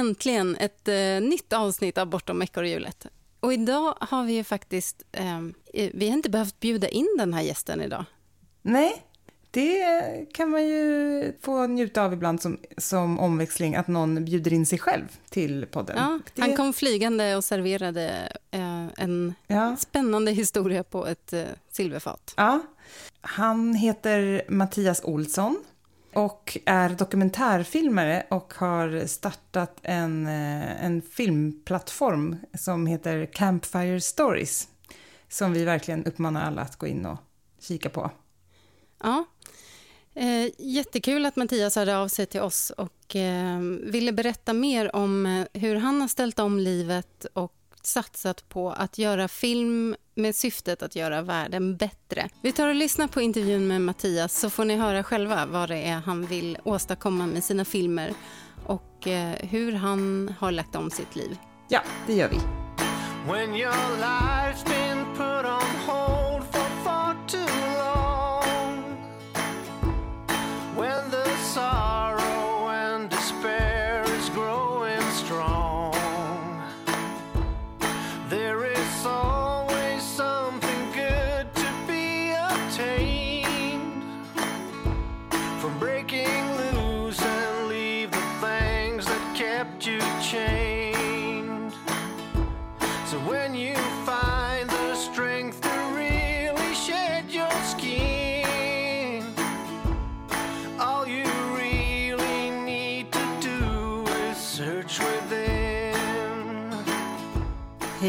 Äntligen ett eh, nytt avsnitt av Bortom ekorrhjulet. Och idag har vi ju faktiskt... Eh, vi har inte behövt bjuda in den här gästen idag. Nej, det kan man ju få njuta av ibland som, som omväxling, att någon bjuder in sig själv till podden. Ja, det... Han kom flygande och serverade eh, en ja. spännande historia på ett eh, silverfat. Ja. Han heter Mattias Olsson och är dokumentärfilmare och har startat en, eh, en filmplattform som heter Campfire Stories som vi verkligen uppmanar alla att gå in och kika på. Ja, eh, jättekul att Mattias hörde av sig till oss och eh, ville berätta mer om eh, hur han har ställt om livet och satsat på att göra film med syftet att göra världen bättre. Vi tar och lyssnar på intervjun med Mattias så får ni höra själva vad det är han vill åstadkomma med sina filmer och eh, hur han har lagt om sitt liv. Ja, det gör vi.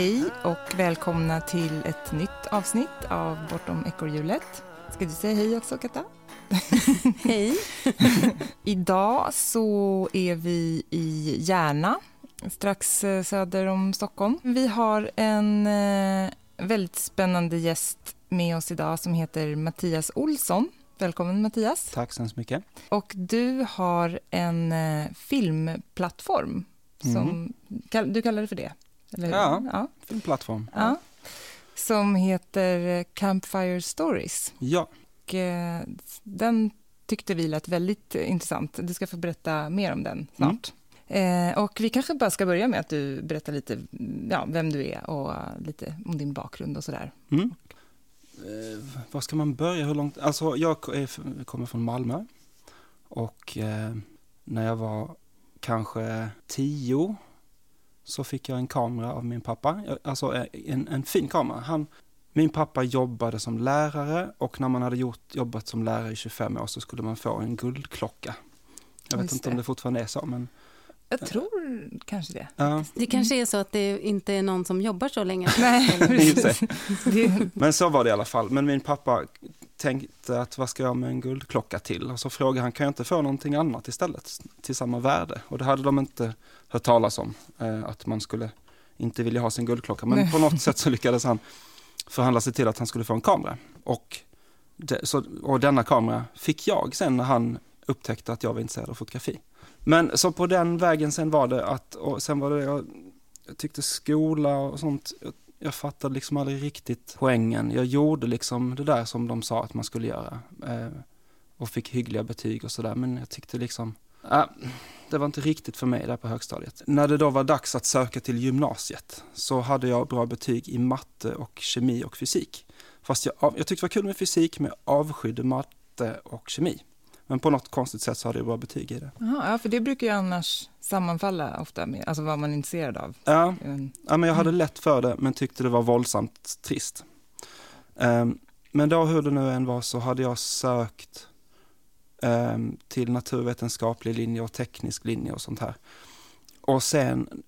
Hej och välkomna till ett nytt avsnitt av Bortom ekorrhjulet. Ska du säga hej också, Katta? hej. Idag så är vi i Järna, strax eh, söder om Stockholm. Vi har en eh, väldigt spännande gäst med oss idag som heter Mattias Olsson. Välkommen Mattias. Tack så mycket. Och du har en eh, filmplattform som, mm. du kallar det för det? Eller Ja, ja, filmplattform. Ja. Som heter Campfire Stories. Ja. Och, eh, den tyckte vi lät väldigt intressant. Du ska få berätta mer om den snart. Mm. Eh, och vi kanske bara ska börja med att du berättar lite ja, vem du är och lite om din bakgrund och sådär. Mm. Eh, var ska man börja? Hur långt? Alltså, jag är, kommer från Malmö och eh, när jag var kanske tio så fick jag en kamera av min pappa, alltså eh, en, en fin kamera. Han, min pappa jobbade som lärare och när man hade gjort, jobbat som lärare i 25 år så skulle man få en guldklocka. Jag vet Just inte det. om det fortfarande är så, men jag tror kanske det. Ja. Det kanske är så att det inte är någon som jobbar så länge. Nej, Men så var det i alla fall. Men min pappa tänkte att vad ska jag med en guldklocka till? Och så frågade han, kan jag inte få någonting annat istället till samma värde? Och det hade de inte hört talas om, eh, att man skulle inte vilja ha sin guldklocka. Men Nej. på något sätt så lyckades han förhandla sig till att han skulle få en kamera. Och, det, så, och denna kamera fick jag sen när han upptäckte att jag var intresserad av fotografi. Men så på den vägen sen var det att, och sen var det, jag, jag tyckte skola och sånt, jag, fattade liksom aldrig riktigt poängen. Jag gjorde liksom det där som de sa att man skulle göra. Eh, och fick hyggliga betyg och sådär, men jag tyckte liksom, äh, det var inte riktigt för mig där på högstadiet. När det då var dags att söka till gymnasiet så hade jag bra betyg i matte och kemi och fysik. Fast jag, jag tyckte det var kul med fysik, men jag avskydde matte och kemi. Men på något konstigt sätt så hade jag bra betyg i det. Aha, ja, för det brukar ju annars sammanfalla ofta med alltså vad man är intresserad av. Ja, ja men jag hade lätt för det men tyckte det var våldsamt trist. Um, men då hur det nu än var så hade jag sökt um, till naturvetenskaplig linje och teknisk linje och sånt här. Och sen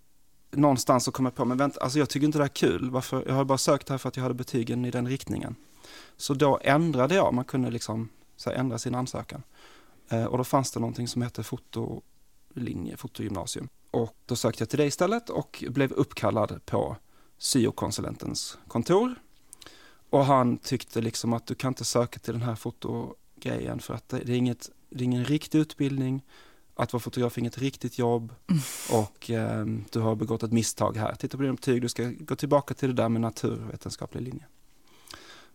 någonstans så kom jag på, men vänta, alltså jag tycker inte det är kul. Varför? Jag har bara sökt här för att jag hade betygen i den riktningen. Så då ändrade jag, man kunde liksom så ändra sin ansökan. Eh, och då fanns det någonting som hette fotolinje, fotogymnasium. Och då sökte jag till det istället och blev uppkallad på syokonsulentens kontor. Och han tyckte liksom att du kan inte söka till den här fotogrejen för att det är, inget, det är ingen riktig utbildning, att vara fotograf är inget riktigt jobb mm. och eh, du har begått ett misstag här. Titta på dina betyg, du ska gå tillbaka till det där med naturvetenskaplig linje.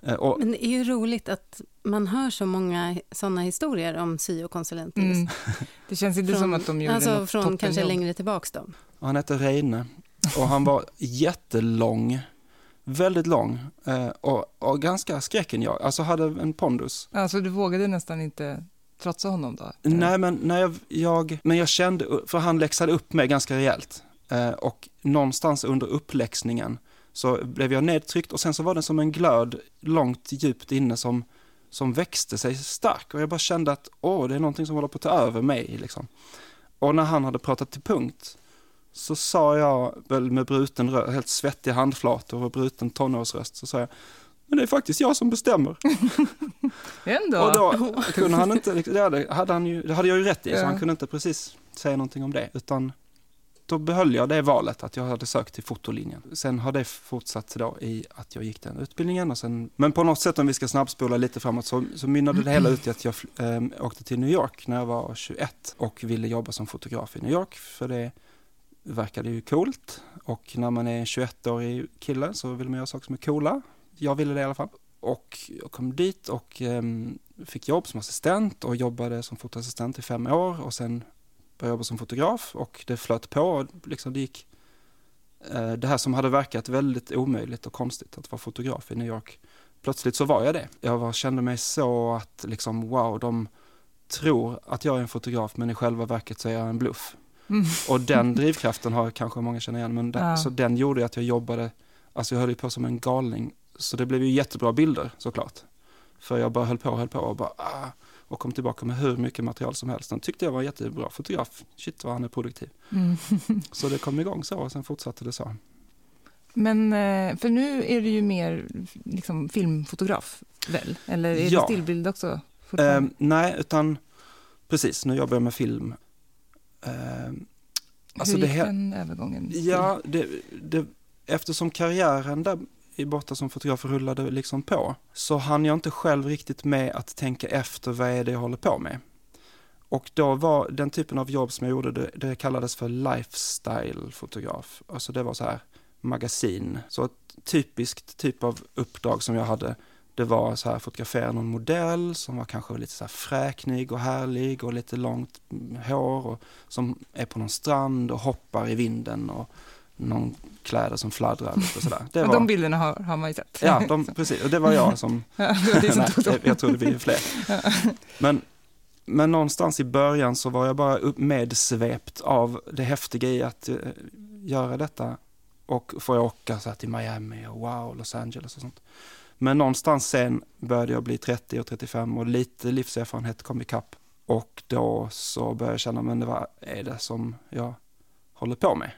Eh, och, Men det är ju roligt att man hör så många sådana historier om syokonsulenter. Mm. Det känns inte Från- som att de gjorde Alltså något från kanske toppenjobb. längre tillbaks då. han hette Reine och han var jättelång, väldigt lång eh, och, och ganska skräckinjagande, alltså hade en pondus. Alltså du vågade nästan inte trotsa honom då? Nej, men, när jag, jag, men jag kände, för han läxade upp mig ganska rejält. Eh, och någonstans under uppläxningen så blev jag nedtryckt och sen så var det som en glöd långt djupt inne som, som växte sig stark. Och jag bara kände att åh, det är någonting som håller på att ta över mig. Liksom. Och när han hade pratat till punkt så sa jag väl med bruten röst, helt svettig handflator och bruten tonårsröst, så sa jag men det är faktiskt jag som bestämmer. Ändå? Och då kunde han inte, det hade, han ju, det hade jag ju rätt i, så Ja. han kunde inte precis säga någonting om det, utan då behöll jag det valet att jag hade sökt till fotolinjen. Sen har det fortsatt då i att jag gick den utbildningen och sen, men på något sätt om vi ska snabbspola lite framåt så, så mynnade det hela ut i att jag äh, åkte till New York när jag var 21 och ville jobba som fotograf i New York för det verkade ju coolt och när man är en 21-årig kille så vill man göra saker som är coola. Jag ville det i alla fall. Och jag kom dit och ehm, fick jobb som assistent och jobbade som fotoassistent i fem år och sen började jobba som fotograf och det flöt på och liksom det gick eh, det här som hade verkat väldigt omöjligt och konstigt att vara fotograf i New York. Plötsligt så var jag det. Jag var, kände mig så att liksom wow, de tror att jag är en fotograf men i själva verket så är jag en bluff. Mm. Och den drivkraften har kanske många känner igen, men den, Ja. så den gjorde att jag jobbade, alltså jag höll ju på som en galning. Så det blev ju jättebra bilder såklart. För jag bara höll på och höll på och bara, ah, och kom tillbaka med hur mycket material som helst. Den tyckte jag var en jättebra fotograf. Shit vad han är produktiv. Mm. Så det kom igång så och sen fortsatte det så. Men, eh, för nu är du ju mer liksom, filmfotograf, väl? Eller är Ja. det stillbild också? Ehm, nej, utan precis, nu jobbar jag med film. Ehm, alltså Hur det gick he- den övergången? Ja, det, det, eftersom karriären där borta som fotograf rullade liksom på, så hann jag inte själv riktigt med att tänka efter vad är det jag håller på med. Och då var den typen av jobb som jag gjorde, det, det kallades för lifestyle-fotograf. Alltså det var så här magasin. Så ett typiskt typ av uppdrag som jag hade, det var så här fotografera någon modell som var kanske lite så här fräknig och härlig och lite långt mm, hår och som är på någon strand och hoppar i vinden och någon kläder som fladdrar lite sådär. Det Och var, de bilderna har, har man ju sett. ja, de, precis. Och det var jag som Ja, det var det som Nej, tog jag, trodde vi är fler. Men, men någonstans i början så var jag bara medsvept av det häftiga i att eh, göra detta. Och jag åka så här till Miami och wow, Los Angeles och sånt. Men någonstans sen började jag bli 30 och 35 och lite livserfarenhet kom ikapp. Och då så började jag känna, men vad är det som jag håller på med?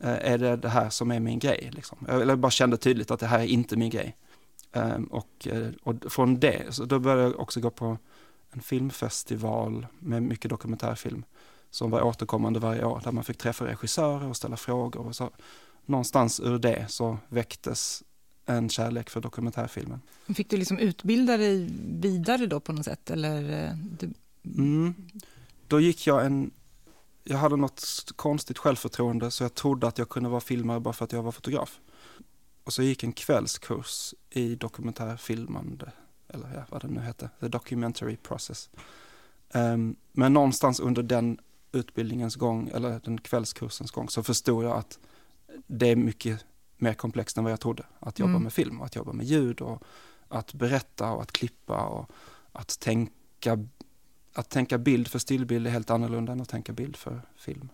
Eh, är det det här som är min grej? Liksom? Jag bara kände tydligt att det här är inte min grej. Ehm, och, eh, och från det, så då började jag också gå på en filmfestival med mycket dokumentärfilm som var återkommande varje år där man fick träffa regissörer och ställa frågor och så någonstans ur det så väcktes en kärlek för dokumentärfilmen. Fick du liksom utbilda dig vidare då på något sätt? Eller, eh, du, Mm. Då gick jag en, jag hade något konstigt självförtroende så jag trodde att jag kunde vara filmare bara för att jag var fotograf. Och så gick en kvällskurs i dokumentärfilmande, eller ja, vad det nu hette, the documentary process. Ehm, men någonstans under den utbildningens gång, eller den kvällskursens gång, så förstod jag att det är mycket mer komplext än vad jag trodde. Att jobba Mm. med film, att jobba med ljud och att berätta och att klippa och att tänka att tänka bild för stillbild är helt annorlunda än att tänka bild för film.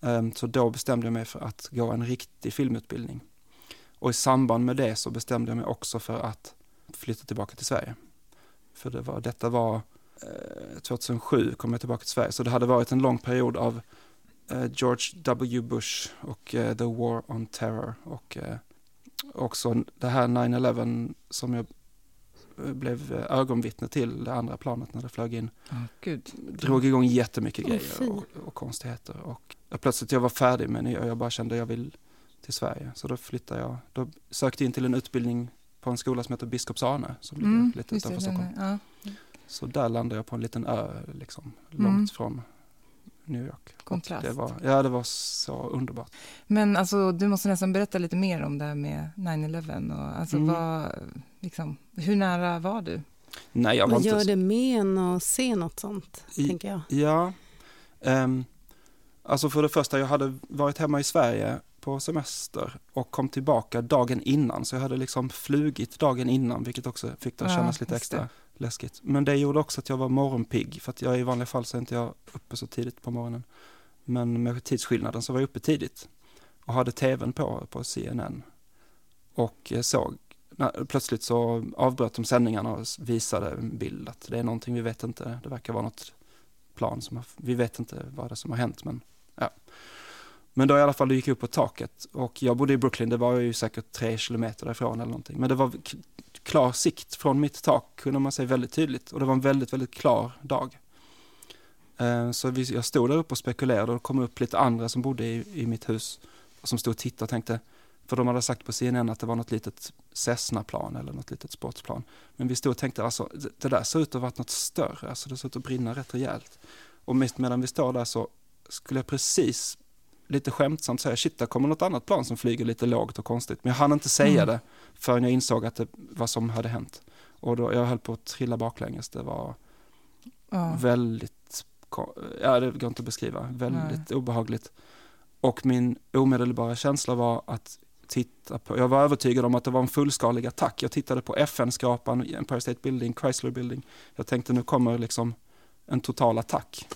Ehm, så då bestämde jag mig för att gå en riktig filmutbildning. Och i samband med det så bestämde jag mig också för att flytta tillbaka till Sverige. För det var, detta var eh, 2007 kom jag tillbaka till Sverige, så det hade varit en lång period av eh, George W. Bush och eh, The War on Terror och också det här 9-11 som jag blev ögonvittne till, det andra planet när det flög in oh, gud. drog igång jättemycket Åh, grejer och, och konstigheter. Och jag, plötsligt jag var färdig med det och jag bara kände jag vill till Sverige. Så då flyttade jag, då sökte jag in till en utbildning på en skola som heter Biskops-Arne som ligger Mm, lite utanför Stockholm. ja. Så där landade jag på en liten ö liksom, Mm. långt från New York. Kontrast. Det var, ja, det var så underbart. Men alltså, du måste nästan berätta lite mer om det här med 9-11. Och, alltså, Mm. vad, liksom, hur nära var du? Nej, jag var Vad inte... gör det med en att se något sånt, I- tänker jag. Ja. Um, alltså för det första, jag hade varit hemma i Sverige på semester och kom tillbaka dagen innan. Så jag hade liksom flugit dagen innan, vilket också fick det att Ja, kännas lite just extra det läskigt. Men det gjorde också att jag var morgonpigg, för att jag i vanliga fall så är inte jag uppe så tidigt på morgonen. Men med tidsskillnaden så var jag uppe tidigt och hade tvn på, på CNN. Och såg, när, plötsligt så avbröt de sändningarna och visade en bild att det är någonting vi vet inte, det verkar vara något plan som har, vi vet inte vad det är som har hänt men ja. Men då i alla fall, det gick upp på taket och jag bodde i Brooklyn, det var ju säkert tre kilometer därifrån eller någonting. Men det var klar sikt från mitt tak kunde man se väldigt tydligt och det var en väldigt, väldigt klar dag. Eh, så vi, jag stod där uppe och spekulerade och det kom upp lite andra som bodde i, i mitt hus och som stod och tittade och tänkte, för de hade sagt på CNN att det var något litet Cessna-plan eller något litet sportsplan. Men vi stod och tänkte, alltså det, där ser ut att ha varit något större, alltså det ser ut att brinna rätt rejält. Och medan vi står där så skulle jag precis lite skämtsamt säga, shit, där kommer något annat plan som flyger lite lågt och konstigt. Men jag hann inte säga Mm. det förrän jag insåg att det, vad som hade hänt. Och då, jag höll på att trilla baklänges, det var Ja. väldigt, ja det går inte att beskriva, väldigt obehagligt. Och min omedelbara känsla var att titta på, jag var övertygad om att det var en fullskalig attack. Jag tittade på FN-skrapan, Empire State Building, Chrysler Building. Jag tänkte nu kommer liksom en total attack.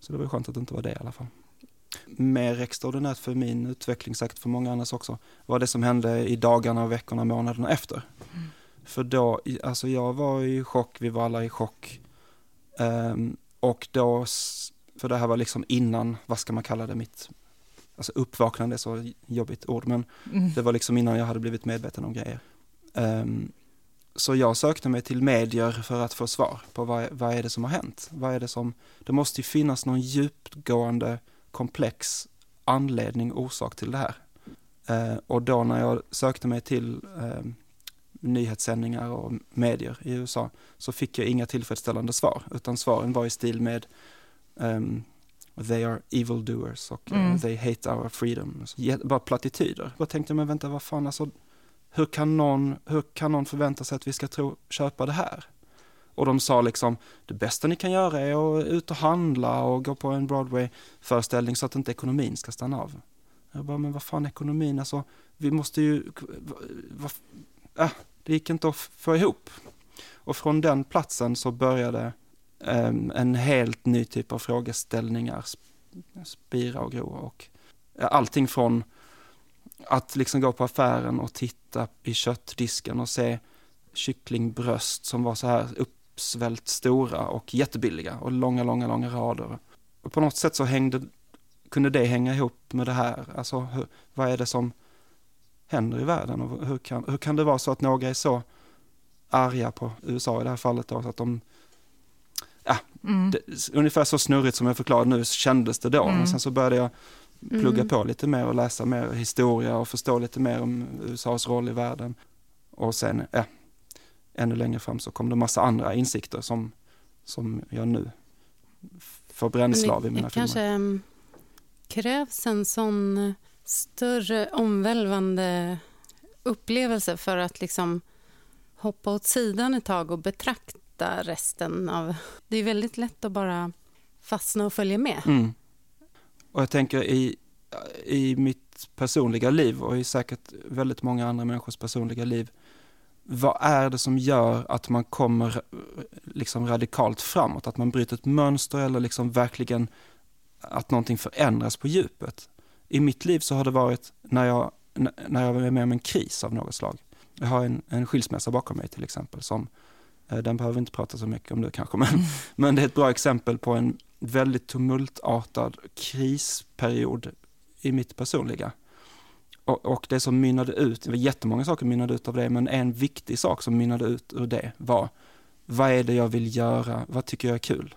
Så det var skönt att det inte var det i alla fall. Mer extraordinärt för min utveckling, säkert för många annars också, var det som hände i dagarna, veckorna, månaderna efter. Mm. För då, alltså jag var i chock, vi var alla i chock. Ehm, och då, för det här var liksom innan, vad ska man kalla det, mitt, alltså uppvaknande är så jobbigt ord, men Mm. det var liksom innan jag hade blivit medveten om grejer. Ehm, så jag sökte mig till medier för att få svar på vad, vad är det som har hänt? Vad är det som, det måste ju finnas någon djupgående, komplex anledning, orsak till det här. Eh, och då när jag sökte mig till eh, nyhetssändningar och medier i USA så fick jag inga tillfredsställande svar, utan svaren var i stil med ehm, They are evil doers och eh, Mm. they hate our freedom. Bara plattityder. Jag tänkte, men vänta, vad fan, alltså, hur kan, någon, hur kan någon förvänta sig att vi ska tro, köpa det här? Och de sa liksom, det bästa ni kan göra är att ut och handla och gå på en Broadway-föreställning så att inte ekonomin ska stanna av. Jag bara, men vad fan ekonomin, alltså, vi måste ju, va, va, äh, det gick inte att få ihop. Och från den platsen så började um, en helt ny typ av frågeställningar spira och gro. Och allting från att liksom gå på affären och titta i köttdisken och se kycklingbröst som var så här uppsvällt stora och jättebilliga och långa, långa, långa rader. Och på något sätt så hängde, kunde det hänga ihop med det här. Alltså hur, vad är det som händer i världen och hur kan, hur kan det vara så att några är så arga på USA i det här fallet då, så att de Mm. det, ungefär så snurrigt som jag förklarade nu kändes det då. Mm. Men sen så började jag plugga Mm. på lite mer och läsa mer historia och förstå lite mer om USAs roll i världen. Och sen, ja, ännu längre fram så kom det massa andra insikter som, som jag nu får bränsle av i mina det kanske filmer. mm, krävs en sån större omvälvande upplevelse för att liksom hoppa åt sidan ett tag och betrakta resten av... Det är väldigt lätt att bara fastna och följa med. Mm. Och jag tänker i, i mitt personliga liv och i säkert väldigt många andra människors personliga liv. Vad är det som gör att man kommer eh, liksom radikalt framåt? Att man bryter ett mönster eller liksom verkligen att någonting förändras på djupet? I mitt liv så har det varit när jag, när jag var med om en kris av något slag. Jag har en, en skilsmässa bakom mig till exempel. Som, eh, den behöver vi inte prata så mycket om nu kanske, men, men det är ett bra exempel på en väldigt tumultartad krisperiod i mitt personliga. Och, och det som mynnade ut, det var jättemånga saker mynnade ut av det, men en viktig sak som mynnade ut ur det var, vad är det jag vill göra, vad tycker jag är kul?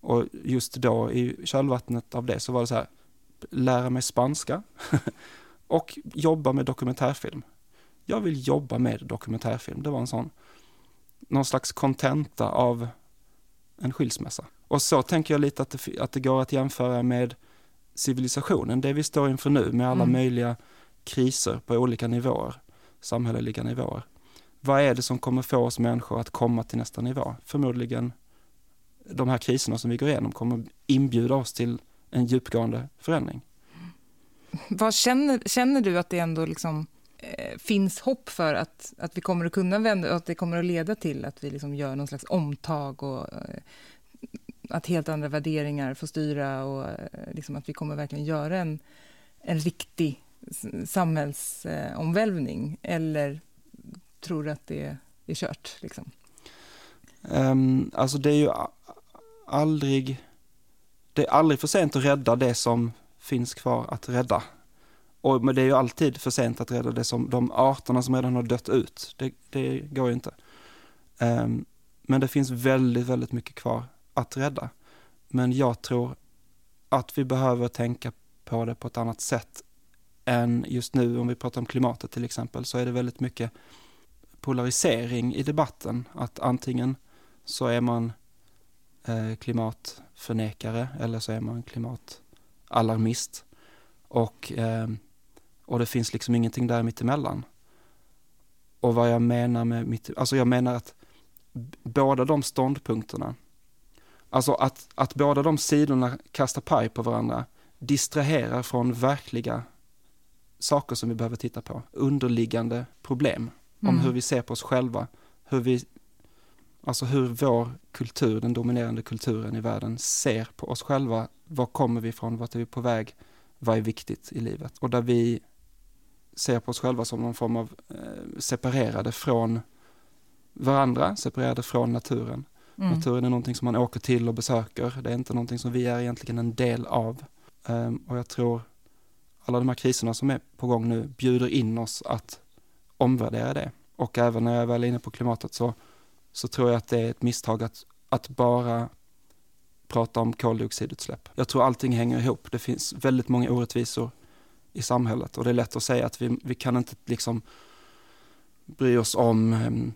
Och just då i kölvattnet av det så var det så här, lära mig spanska och jobba med dokumentärfilm. Jag vill jobba med dokumentärfilm, det var en sån, någon slags kontenta av en skilsmässa. Och så tänker jag lite att det, att det går att jämföra med civilisationen, det vi står inför nu med alla Mm. möjliga kriser på olika nivåer, samhälleliga nivåer. Vad är det som kommer få oss människor att komma till nästa nivå? Förmodligen de här kriserna som vi går igenom kommer inbjuda oss till en djupgående förändring. Vad känner, känner du att det ändå liksom, eh, finns hopp för att, att vi kommer att kunna vända och att det kommer att leda till att vi liksom gör någon slags omtag och eh, att helt andra värderingar får styra och eh, liksom att vi kommer verkligen göra en, en riktig samhällsomvälvning? Eller tror du att det är kört? Liksom? Um, alltså det är ju aldrig, det är aldrig för sent att rädda det som finns kvar att rädda. Och, men det är ju alltid för sent att rädda det som, de arterna som redan har dött ut. Det, det går ju inte. Um, men det finns väldigt, väldigt mycket kvar att rädda. Men jag tror att vi behöver tänka på det på ett annat sätt än just nu, om vi pratar om klimatet till exempel, så är det väldigt mycket polarisering i debatten. Att antingen så är man eh, klimatförnekare eller så är man klimatalarmist. Och, eh, och det finns liksom ingenting där mittemellan. Och vad jag menar med mitt, alltså jag menar att båda de ståndpunkterna, alltså att, att båda de sidorna kastar paj på varandra, distraherar från verkliga saker som vi behöver titta på, underliggande problem om Mm. hur vi ser på oss själva, hur vi, alltså hur vår kultur, den dominerande kulturen i världen ser på oss själva. Var kommer vi ifrån? Vart är vi på väg? Vad är viktigt i livet? Och där vi ser på oss själva som någon form av eh, separerade från varandra, separerade från naturen. Mm. Naturen är någonting som man åker till och besöker. Det är inte någonting som vi är egentligen en del av. Um, och jag tror alla de här kriserna som är på gång nu bjuder in oss att omvärdera det. Och även när jag väl är inne på klimatet så, så tror jag att det är ett misstag att, att bara prata om koldioxidutsläpp. Jag tror allting hänger ihop. Det finns väldigt många orättvisor i samhället och det är lätt att säga att vi, vi kan inte liksom bry oss om ehm,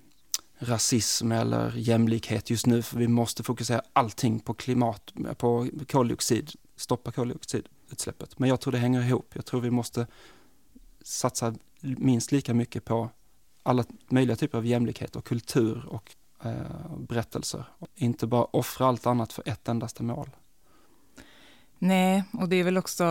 rasism eller jämlikhet just nu för vi måste fokusera allting på klimat, på koldioxid, stoppa koldioxidutsläppet. Men jag tror det hänger ihop. Jag tror vi måste satsa minst lika mycket på alla möjliga typer av jämlikhet och kultur och eh, berättelser. Inte bara offra allt annat för ett endaste mål. Nej, och det är väl också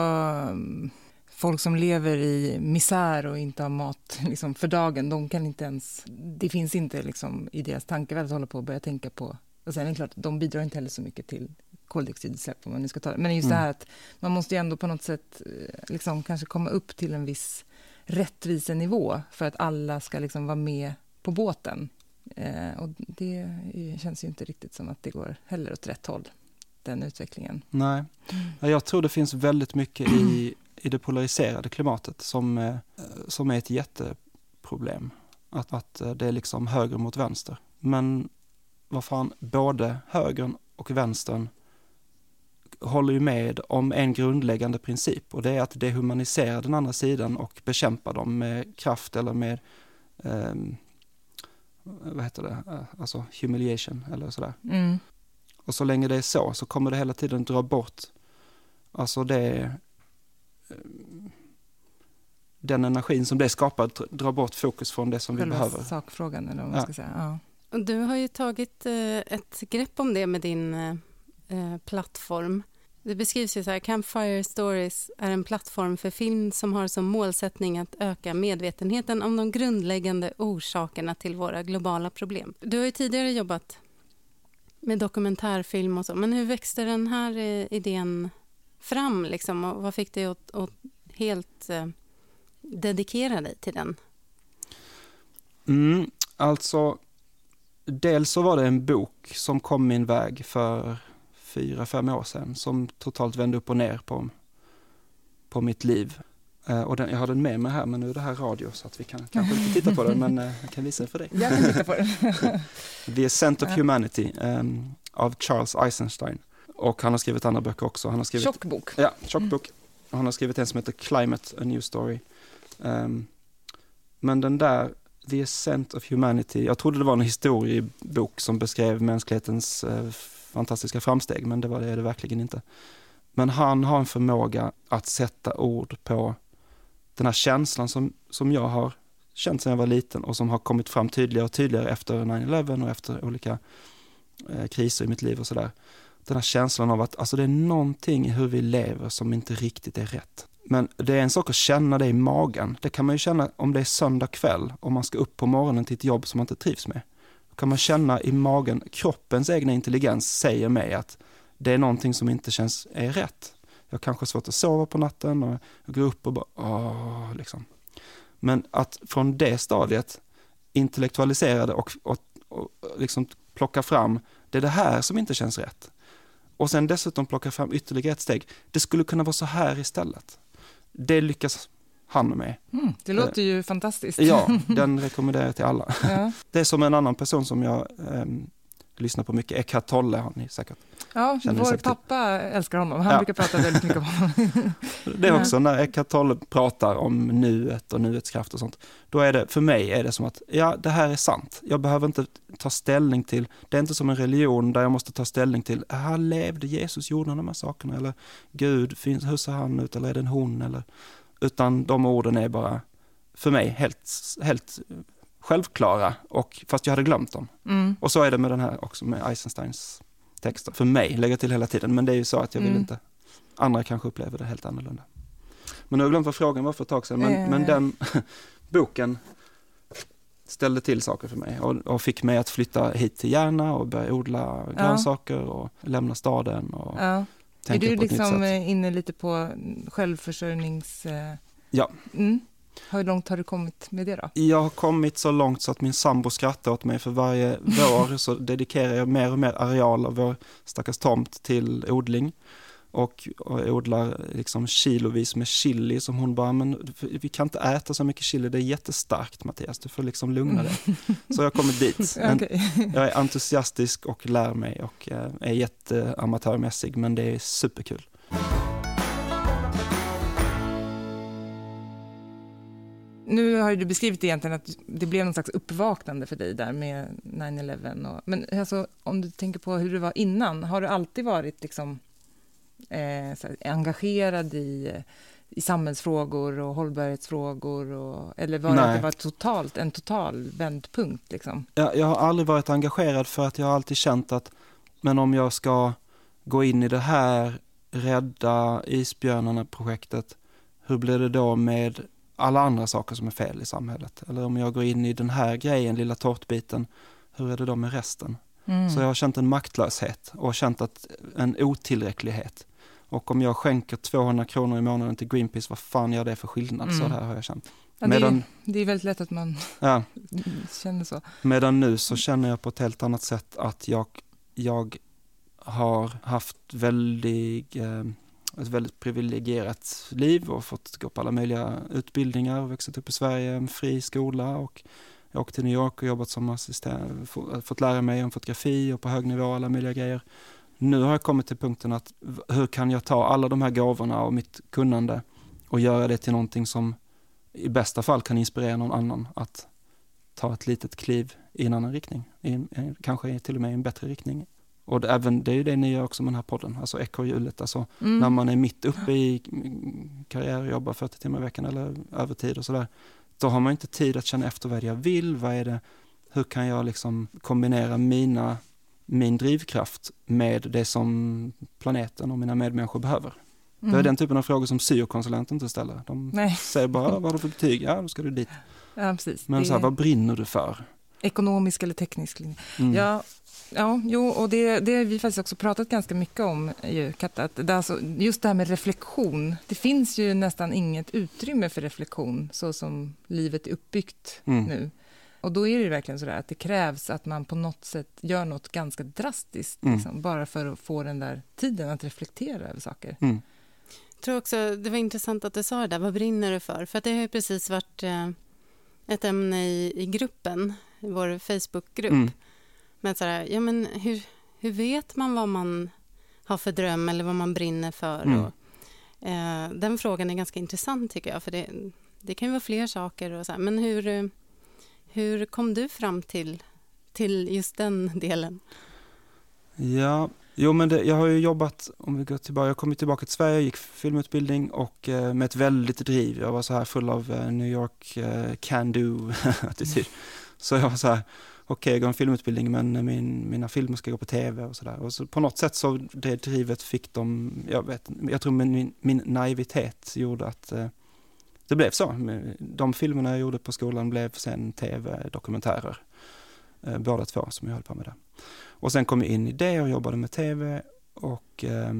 folk som lever i misär och inte har mat liksom, för dagen. De kan inte ens, det finns inte liksom, i deras tankevärld att hålla på och börja tänka på. Och sen är det klart, de bidrar inte heller så mycket till koldioxidutsläpp om man nu ska ta det. Men just Mm. det här att man måste ju ändå på något sätt eh, liksom, kanske komma upp till en viss rättvisenivå för att alla ska liksom vara med på båten. Eh, och det känns ju inte riktigt som att det går heller åt rätt håll, den utvecklingen. Nej, Ja, jag tror det finns väldigt mycket i, i det polariserade klimatet som, eh, som är ett jätteproblem. Att, att eh, det är liksom höger mot vänster. Men vad fan, både högern och vänstern håller ju med om en grundläggande princip och det är att dehumanisera den andra sidan och bekämpa dem med kraft eller med ehm, vad heter det, Eh, alltså humiliation eller sådär. Mm. Och så länge det är så, så kommer det hela tiden dra bort, alltså det, eh, den energin som det skapar, dr- drar bort fokus från det som vi Själva behöver. sakfrågan, eller vad man Ja. ska säga. Ja. Och du har ju tagit eh, ett grepp om det med din eh, eh, plattform. Det beskrivs ju så här, Campfire Stories är en plattform för film som har som målsättning att öka medvetenheten om de grundläggande orsakerna till våra globala problem. Du har ju tidigare jobbat med dokumentärfilm och så, men hur växte den här idén fram liksom, och vad fick dig att, att helt eh, dedikera dig till den? Mm, alltså, dels så var det en bok som kom min väg för fyra, fem år sedan som totalt vände upp och ner på, på mitt liv. Eh, och den, jag har den med mig här, men nu är det här radio så att vi kan kanske inte titta på den, men eh, jag kan visa den för dig. Jag kan titta på den. The Ascent of. Humanity ehm, av Charles Eisenstein. Och han har skrivit andra böcker också. Han har skrivit, Tjock bok. Ja, tjock bok. Han har skrivit en som heter Climate, A New Story. Ehm, men den där, The Ascent of Humanity, jag trodde det var en historiebok som beskrev mänsklighetens eh, fantastiska framsteg, men det var det, det verkligen inte. Men han har en förmåga att sätta ord på den här känslan som, som jag har känt sedan jag var liten och som har kommit fram tydligare och tydligare efter 9-11 och efter olika eh, kriser i mitt liv och sådär. Den här känslan av att alltså det är någonting i hur vi lever som inte riktigt är rätt. Men det är en sak att känna det i magen. Det kan man ju känna om det är söndag kväll och man ska upp på morgonen till ett jobb som man inte trivs med. Då kan man känna i magen, kroppens egna intelligens säger mig att det är någonting som inte känns är rätt. Jag kanske har svårt att sova på natten och jag går upp och bara, åh, liksom. Men att från det stadiet intellektualisera det och, och, och liksom plocka fram, det är det här som inte känns rätt. Och sen dessutom plocka fram ytterligare ett steg. Det skulle kunna vara så här istället. Det lyckas han med. Mm, det låter ju fantastiskt. Ja, den rekommenderar jag till alla. Ja. Det är som en annan person som jag eh, lyssnar på mycket, Eckhart Tolle har ni säkert. Ja, Känner vår pappa älskar honom. Han ja. brukar prata väldigt mycket om honom. det är också när Eckhart Tolle pratar om nuet och nuets kraft och sånt. Då är det, för mig är det som att, ja det här är sant. Jag behöver inte ta ställning till, det är inte som en religion där jag måste ta ställning till, här levde Jesus, gjorde han de här sakerna? Eller Gud, finns, hur ser han ut? Eller är det en hon? Eller, utan de orden är bara, för mig, helt, helt självklara, och, fast jag hade glömt dem. Mm. Och så är det med den här också, med Eisensteins texter. För mig, lägger till hela tiden. Men det är ju så att jag vill mm. inte, andra kanske upplever det helt annorlunda. Men nu har jag glömt vad frågan var för ett tag sedan, men, mm. men den boken ställde till saker för mig och, och, fick mig att flytta hit till Järna och börja odla ja. grönsaker och lämna staden. Och ja. Är du liksom inne lite på självförsörjnings... Ja. Mm. Hur långt har du kommit med det då? Jag har kommit så långt så att min sambo skrattar åt mig för varje vår så dedikerar jag mer och mer areal av vår stackars tomt till odling. Och, och odlar liksom kilovis med chili som hon bara, men vi kan inte äta så mycket chili, det är jättestarkt Mattias, du får liksom lugna dig. Så jag har kommit dit. okay. Jag är entusiastisk och lär mig och eh, är jätteamatörmässig men det är superkul. Nu har du beskrivit egentligen att det blev någon slags uppvaknande för dig där med 9-11. men alltså, om du tänker på hur det var innan, har du alltid varit liksom, eh, engagerad i, i samhällsfrågor och hållbarhetsfrågor? Och, eller var det att det var totalt, en total vändpunkt? Liksom? Jag, jag har aldrig varit engagerad för att jag har alltid känt att men om jag ska gå in i det här rädda isbjörnarna-projektet, hur blir det då med alla andra saker som är fel i samhället. Eller om jag går in i den här grejen, lilla tårtbiten, hur är det då med resten? Mm. Så jag har känt en maktlöshet och känt att en otillräcklighet. Och om jag skänker 200 kronor i månaden till Greenpeace, vad fan gör det för skillnad? Mm. Så där har jag känt. Ja, Medan, det, är, det är väldigt lätt att man ja, känner så. Medan nu så känner jag på ett helt annat sätt att jag, jag har haft väldigt eh, ett väldigt privilegierat liv och fått gå på alla möjliga utbildningar och växt upp i Sverige, en fri skola och jag åkte till New York och jobbat som assistent, fått lära mig om fotografi och på hög nivå alla möjliga grejer. Nu har jag kommit till punkten att hur kan jag ta alla de här gåvorna och mitt kunnande och göra det till någonting som i bästa fall kan inspirera någon annan att ta ett litet kliv i en annan riktning, i, kanske till och med i en bättre riktning och det, även, det är ju det ni gör också med den här podden, alltså ekorrhjulet. Alltså mm. när man är mitt uppe i karriär och jobbar 40 timmar i veckan eller övertid och sådär. Då har man inte tid att känna efter vad jag vill, vad är det, hur kan jag liksom kombinera mina, min drivkraft med det som planeten och mina medmänniskor behöver. Mm. Det är den typen av frågor som syokonsulenter inte ställer. De Nej. säger bara, vad har du för betyg? Ja, då ska du dit. Ja. Men så här, vad brinner du för? Ekonomisk eller teknisk linje. Mm. Ja, Ja, jo, och det, det har vi faktiskt också pratat ganska mycket om, ju, Katta. Att det alltså, just det här med reflektion. Det finns ju nästan inget utrymme för reflektion så som livet är uppbyggt mm. nu. Och då är det verkligen så där att det krävs att man på något sätt gör något ganska drastiskt, mm. liksom, bara för att få den där tiden att reflektera över saker. Mm. Jag tror också det var intressant att du sa det där, vad brinner du för? För det har ju precis varit eh, ett ämne i, i gruppen, i vår Facebookgrupp. Men så här, ja, men hur, hur vet man vad man har för dröm eller vad man brinner för? Mm. Och, eh, den frågan är ganska intressant tycker jag, för det, det kan ju vara fler saker. Och så här, men hur, hur kom du fram till, till just den delen? Ja, Jo, men det, jag har ju jobbat, om vi går tillbaka, jag kom tillbaka till Sverige, gick filmutbildning och eh, med ett väldigt driv. Jag var så här full av eh, New York eh, can do attityd. Mm. Så jag var så här, okej, okay, jag går en filmutbildning men min, mina filmer ska gå på tv och sådär. Och så på något sätt så det drivet fick de, jag vet jag tror min, min naivitet gjorde att eh, det blev så. De filmerna jag gjorde på skolan blev sen tv-dokumentärer. Eh, båda två som jag höll på med där. Och sen kom jag in i det och jobbade med tv och eh,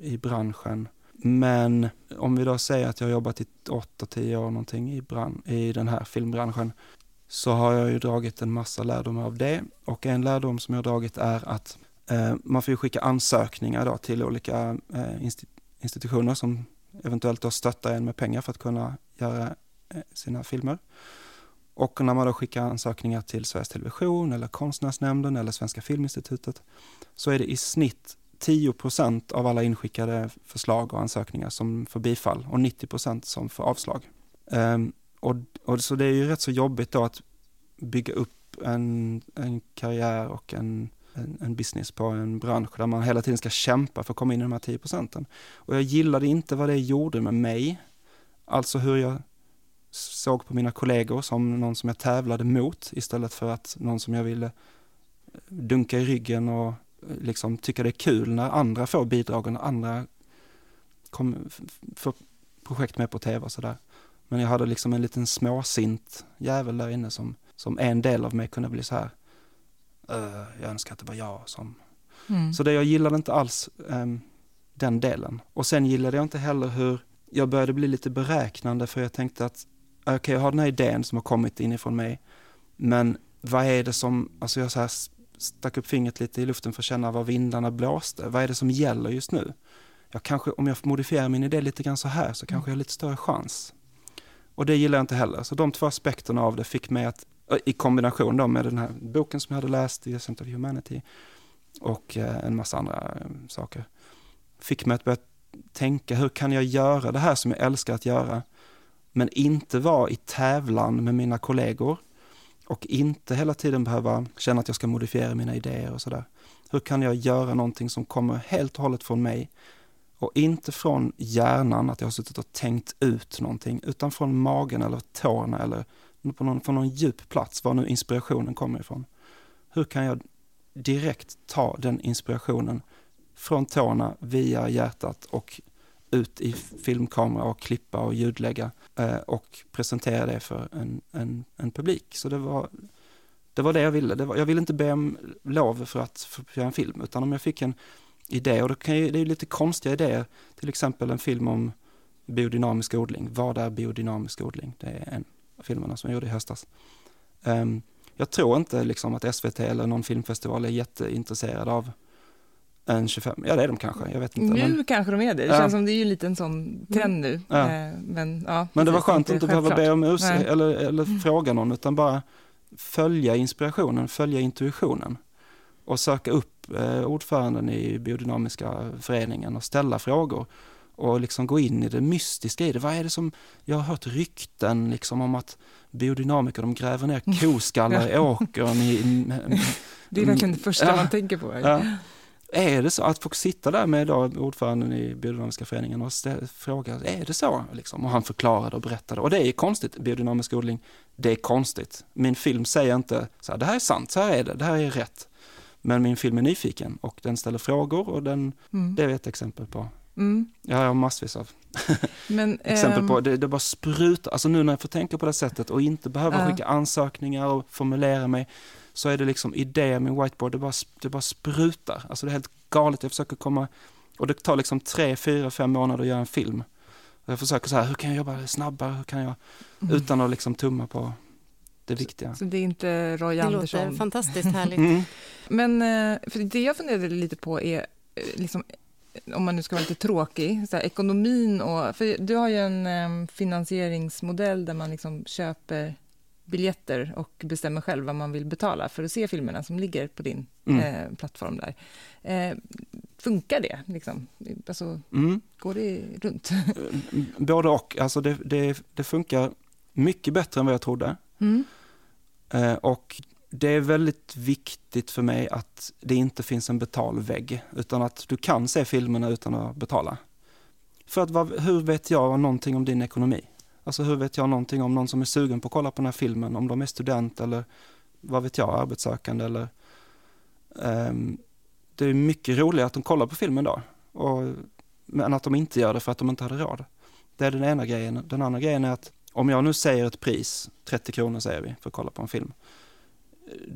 i branschen. Men om vi då säger att jag har jobbat i 8-10 år någonting i, brand, i den här filmbranschen så har jag ju dragit en massa lärdomar av det. Och en lärdom som jag har dragit är att eh, man får skicka ansökningar då till olika eh, institutioner som eventuellt då stöttar en med pengar för att kunna göra eh, sina filmer. Och när man då skickar ansökningar till Sveriges Television eller Konstnärsnämnden eller Svenska Filminstitutet så är det i snitt 10 procent av alla inskickade förslag och ansökningar som får bifall och 90 procent som får avslag. Um, och, och, så det är ju rätt så jobbigt då att bygga upp en, en karriär och en, en, en, business på en bransch där man hela tiden ska kämpa för att komma in i de här 10 procenten. Och jag gillade inte vad det gjorde med mig, alltså hur jag såg på mina kollegor som någon som jag tävlade mot istället för att någon som jag ville dunka i ryggen och liksom tycka det är kul när andra får bidrag och när andra kom, får projekt med på tv och sådär. Men jag hade liksom en liten småsint jävel där inne som, som en del av mig kunde bli så här. Uh, jag önskar att det var jag som... Mm. Så det jag gillade inte alls um, den delen. Och sen gillade jag inte heller hur jag började bli lite beräknande för jag tänkte att okej, okay, jag har den här idén som har kommit inifrån mig, men vad är det som, alltså jag så här stack upp fingret lite i luften för att känna var vindarna blåste. Vad är det som gäller just nu? Jag kanske, om jag modifierar min idé lite grann så här så kanske jag har lite större chans. Och det gillar jag inte heller. Så de två aspekterna av det fick mig att, i kombination då med den här boken som jag hade läst, The Ascent of Humanity, och eh, en massa andra eh, saker, fick mig att börja tänka, hur kan jag göra det här som jag älskar att göra, men inte vara i tävlan med mina kollegor och inte hela tiden behöva känna att jag ska modifiera mina idéer och sådär. Hur kan jag göra någonting som kommer helt och hållet från mig och inte från hjärnan, att jag har suttit och tänkt ut någonting, utan från magen eller tårna eller på någon, från någon djup plats, var nu inspirationen kommer ifrån. Hur kan jag direkt ta den inspirationen från tårna via hjärtat och ut i filmkamera och klippa och ljudlägga eh, och presentera det för en, en, en, publik. Så det var, det var det jag ville. Det var, jag ville inte be om lov för att, för att göra en film, utan om jag fick en idé, och det, kan ju, det är lite konstiga idéer, till exempel en film om biodynamisk odling. Vad är biodynamisk odling? Det är en av filmerna som jag gjorde i höstas. Um, jag tror inte liksom att SVT eller någon filmfestival är jätteintresserad av en 25, ja det är de kanske, jag vet inte. Nu men, kanske de är det, det känns som det är ju lite en sån trend nu. Eh, men, ja, men det var skönt att inte behöva be om ursäkt eller, eller mm. fråga någon, utan bara följa inspirationen, följa intuitionen och söka upp eh, ordföranden i biodynamiska föreningen och ställa frågor och liksom gå in i det mystiska i det. Vad är det som, jag har hört rykten liksom om att biodynamiker de gräver ner koskallar i åkern. I, det är verkligen det första ja, man tänker på. Ja. Är det så att få sitta där med då, ordföranden i biodynamiska föreningen och fråga, är det så? Liksom. Och han förklarade och berättade. Och det är konstigt, biodynamisk odling, det är konstigt. Min film säger inte, så här, det här är sant, så här är det, det här är rätt. Men min film är nyfiken och den ställer frågor och den, mm. det är ett exempel på. Mm. Jag har massvis av Men, exempel på, ehm, det, det bara sprutar, alltså nu när jag får tänka på det sättet och inte behöva uh. skicka ansökningar och formulera mig, så är det liksom idéer med whiteboard, det bara, det bara sprutar. Alltså det är helt galet, jag försöker komma, och det tar liksom tre, fyra, fem månader att göra en film. Jag försöker så här, hur kan jag jobba snabbare, hur kan jag, mm. utan att liksom tumma på det viktiga. Så det är inte Roy det Andersson? Det låter fantastiskt härligt. Mm. Men eh, för det jag funderade lite på är, eh, liksom, om man nu ska vara lite tråkig, så här, ekonomin och... För du har ju en um, finansieringsmodell där man liksom köper biljetter och bestämmer själv vad man vill betala för att se filmerna som ligger på din mm. eh, plattform där. Eh, funkar det? Liksom? Alltså, mm. Går det runt? Både och. Alltså det, det, det funkar mycket bättre än vad jag trodde. Mm. Eh, och det är väldigt viktigt för mig att det inte finns en betalvägg, utan att du kan se filmerna utan att betala. För att vad, hur vet jag någonting om din ekonomi? Alltså hur vet jag någonting om någon som är sugen på att kolla på den här filmen, om de är student eller vad vet jag, arbetssökande eller um, det är mycket roligare att de kollar på filmen då, och, men att de inte gör det för att de inte hade råd. Det är den ena grejen. Den andra grejen är att om jag nu säger ett pris, 30 kronor säger vi för att kolla på en film.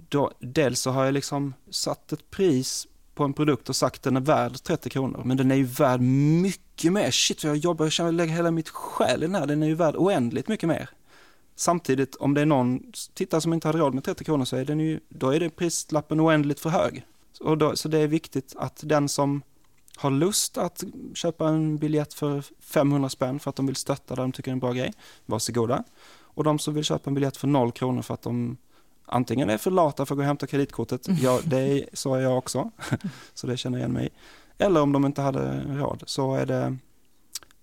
Då, dels så har jag liksom satt ett pris på en produkt och sagt den är värd 30 kronor, men den är ju värd mycket mer. Shit, jag jobbar jag känner, lägger hela mitt själ i den här, den är ju värd oändligt mycket mer. Samtidigt, om det är någon tittare som inte hade råd med 30 kronor så är den ju, då är det prislappen oändligt för hög. Och då, så det är viktigt att den som har lust att köpa en biljett för 500 spänn för att de vill stötta det de tycker är en bra grej, varsågoda. Och de som vill köpa en biljett för 0 kronor för att de antingen är för lata för att gå och hämta kreditkortet, ja det är, så är jag också, så det känner jag igen mig i. Eller om de inte hade råd så är det,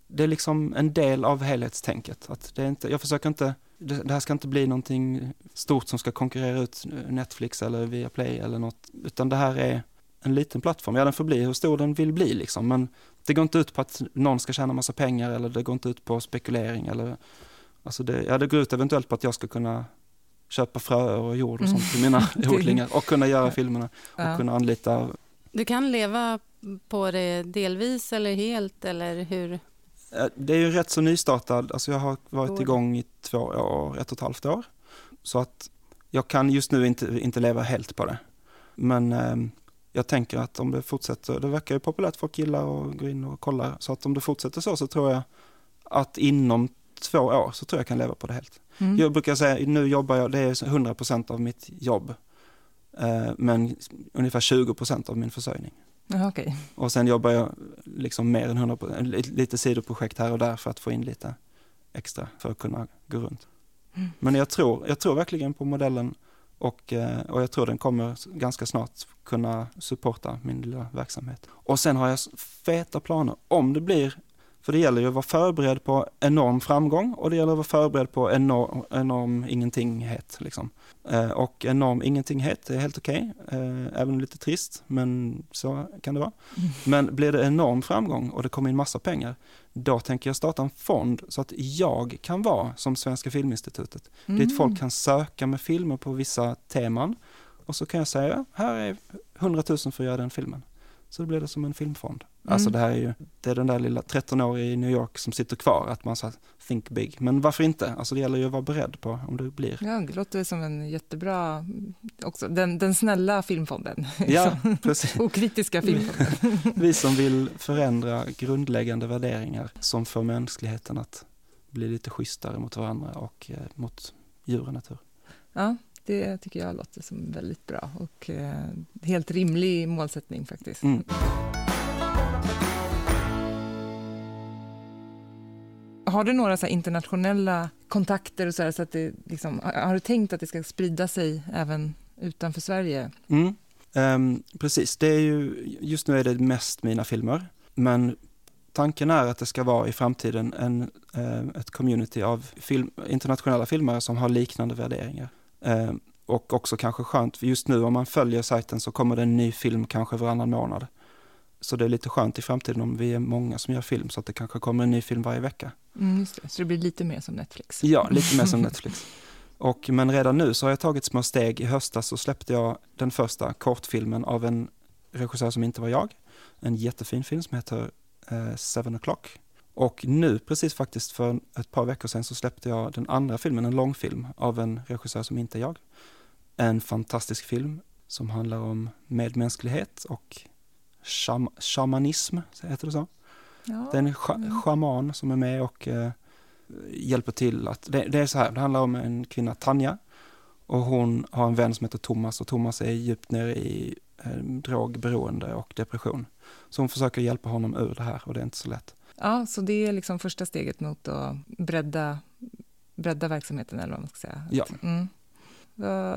det är liksom en del av helhetstänket. Att det är inte, jag försöker inte, det, det här ska inte bli någonting stort som ska konkurrera ut Netflix eller Viaplay eller något, utan det här är en liten plattform. Ja, den får bli hur stor den vill bli liksom, men det går inte ut på att någon ska tjäna massa pengar eller det går inte ut på spekulering eller, alltså det, ja, det går ut eventuellt på att jag ska kunna köpa fröer och jord och sånt till mina odlingar och kunna göra filmerna och ja. kunna anlita. Du kan leva på det delvis eller helt eller hur? Det är ju rätt så nystartad, alltså jag har varit igång i två år, ett och ett halvt år. Så att jag kan just nu inte, inte leva helt på det. Men eh, jag tänker att om det fortsätter, det verkar ju populärt, folk gillar att gå in och kolla, så att om det fortsätter så så tror jag att inom två år så tror jag kan leva på det helt. Mm. Jag brukar säga, nu jobbar jag, det är 100% av mitt jobb, eh, men ungefär 20% av min försörjning. Aha, okay. Och sen jobbar jag liksom mer än 100%, lite sidoprojekt här och där för att få in lite extra för att kunna gå runt. Mm. Men jag tror, jag tror verkligen på modellen och, eh, och jag tror den kommer ganska snart kunna supporta min lilla verksamhet. Och sen har jag feta planer om det blir för det gäller ju att vara förberedd på enorm framgång och det gäller att vara förberedd på enorm, enorm ingentinghet. Liksom. Eh, och enorm ingentinghet är helt okej, okay, eh, även lite trist, men så kan det vara. Mm. Men blir det enorm framgång och det kommer in massa pengar, då tänker jag starta en fond så att jag kan vara som Svenska Filminstitutet, mm. dit folk kan söka med filmer på vissa teman och så kan jag säga, här är 100 000 för att göra den filmen. Så då blir det som en filmfond. Mm. Alltså det här är ju, det är den där lilla 13-åriga i New York som sitter kvar, att man sa think big. Men varför inte? Alltså det gäller ju att vara beredd på om det blir. Ja, det låter som en jättebra, också den, den snälla filmfonden. Ja, precis. Okritiska filmfonden. Vi som vill förändra grundläggande värderingar som får mänskligheten att bli lite schysstare mot varandra och eh, mot djur och natur. Ja, det tycker jag låter som väldigt bra och eh, helt rimlig målsättning faktiskt. Mm. Har du några så internationella kontakter och så, här, så att det liksom, har du tänkt att det ska sprida sig även utanför Sverige? Mm. Um, precis, det är ju, just nu är det mest mina filmer, men tanken är att det ska vara i framtiden en, uh, ett community av film, internationella filmare som har liknande värderingar. Uh, och också kanske skönt, för just nu om man följer sajten så kommer det en ny film kanske varannan månad. Så det är lite skönt i framtiden om vi är många som gör film så att det kanske kommer en ny film varje vecka. Mm, just det. Så det blir lite mer som Netflix? Ja, lite mer som Netflix. Och, men redan nu så har jag tagit små steg. I höstas så släppte jag den första kortfilmen av en regissör som inte var jag. En jättefin film som heter eh, Seven O'Clock. Och nu precis faktiskt för ett par veckor sedan så släppte jag den andra filmen, en långfilm av en regissör som inte är jag. En fantastisk film som handlar om medmänsklighet och sham shamanism, heter det så? Ja. Det är en sch shaman som är med och eh, hjälper till att, det, det, är så här, det handlar om en kvinna, Tanja, och hon har en vän som heter Thomas och Thomas är djupt nere i eh, drogberoende och depression. Så hon försöker hjälpa honom ur det här och det är inte så lätt. Ja, så det är liksom första steget mot att bredda, bredda verksamheten eller vad man ska säga. Ja. Mm.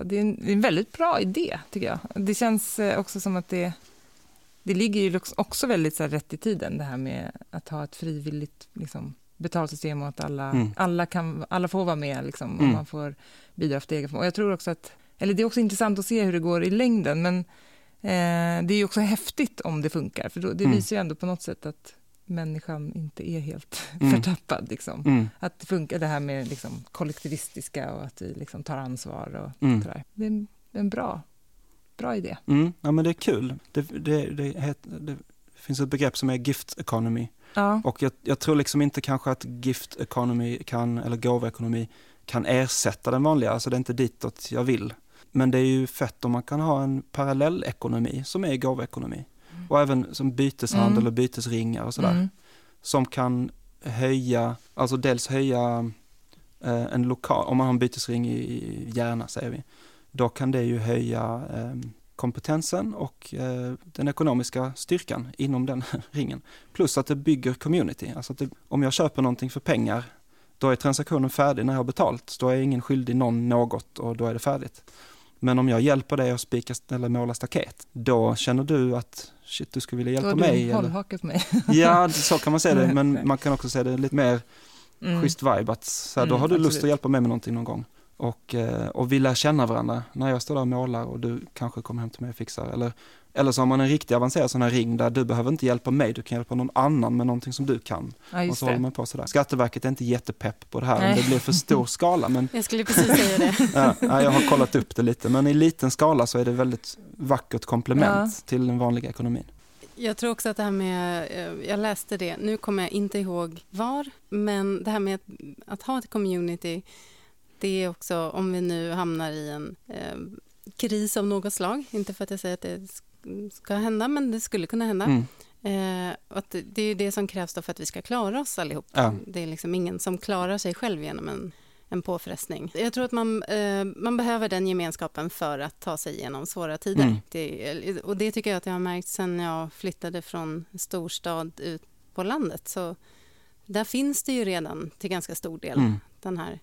Det är en väldigt bra idé, tycker jag. Det känns eh, också som att det det ligger ju också väldigt så rätt i tiden, det här med att ha ett frivilligt liksom, betalsystem och att alla, mm. alla, kan, alla får vara med liksom, mm. och man får bidra efter egen Och Jag tror också att eller det är också intressant att se hur det går i längden, men eh, det är också häftigt om det funkar, för då, det Mm. visar ju ändå på något sätt att människan inte är helt Mm. förtappad. Liksom. Mm. Att det funkar det här med liksom, kollektivistiska och att vi liksom, tar ansvar och Mm. sådär. Det är en bra, bra idé. Mm. Ja men det är kul. Det, det, det, heter, det finns ett begrepp som är gift economy. Ja. Och jag, jag tror liksom inte kanske att gift economy kan, eller gåvoekonomi kan ersätta den vanliga, alltså det är inte ditåt jag vill. Men det är ju fett om man kan ha en parallellekonomi som är gåvoekonomi. Och även som byteshandel Mm. och bytesringar och sådär. Mm. Som kan höja, alltså dels höja eh, en lokal, om man har en bytesring i, i Järna säger vi, då kan det ju höja eh, kompetensen och eh, den ekonomiska styrkan inom den ringen. Plus att det bygger community, alltså det, om jag köper någonting för pengar, då är transaktionen färdig när jag har betalt, då är ingen skyldig någon något och då är det färdigt. Men om jag hjälper dig att spika eller måla staket, då känner du att shit, du skulle vilja Då hjälpa har du mig. en hållhake på mig. Ja, så kan man säga det, men man kan också säga det lite mer Mm. schysst vibe, att så här, då Mm, har du lust absolut. att hjälpa mig med någonting någon gång. Och, eh, och vi lär känna varandra när jag står där och målar och du kanske kommer hem till mig och fixar. Eller, eller så har man en riktigt avancerad sån här ring där du behöver inte hjälpa mig, du kan hjälpa någon annan med någonting som du kan. Ja, och så håller man på sådär. Skatteverket är inte jättepepp på det här Nej. det blir för stor skala, men Jag skulle precis säga det. ja, ja, jag har kollat upp det lite. Men i liten skala så är det väldigt vackert komplement till den vanliga ekonomin. Jag tror också att det här med, eh, jag läste det, nu kommer jag inte ihåg var, men det här med att, att ha ett community, det är också om vi nu hamnar i en eh, kris av något slag, inte för att jag säger att det sk- ska hända, men det skulle kunna hända. Mm. Eh, att det- är det som krävs för att vi ska klara oss allihop. Ja. Det är liksom ingen som klarar sig själv genom en, en påfrestning. Jag tror att man, eh, man behöver den gemenskapen för att ta sig igenom svåra tider. Mm. Det, och det tycker jag att jag har märkt sen jag flyttade från storstad ut på landet. Så där finns det ju redan till ganska stor del Mm. den här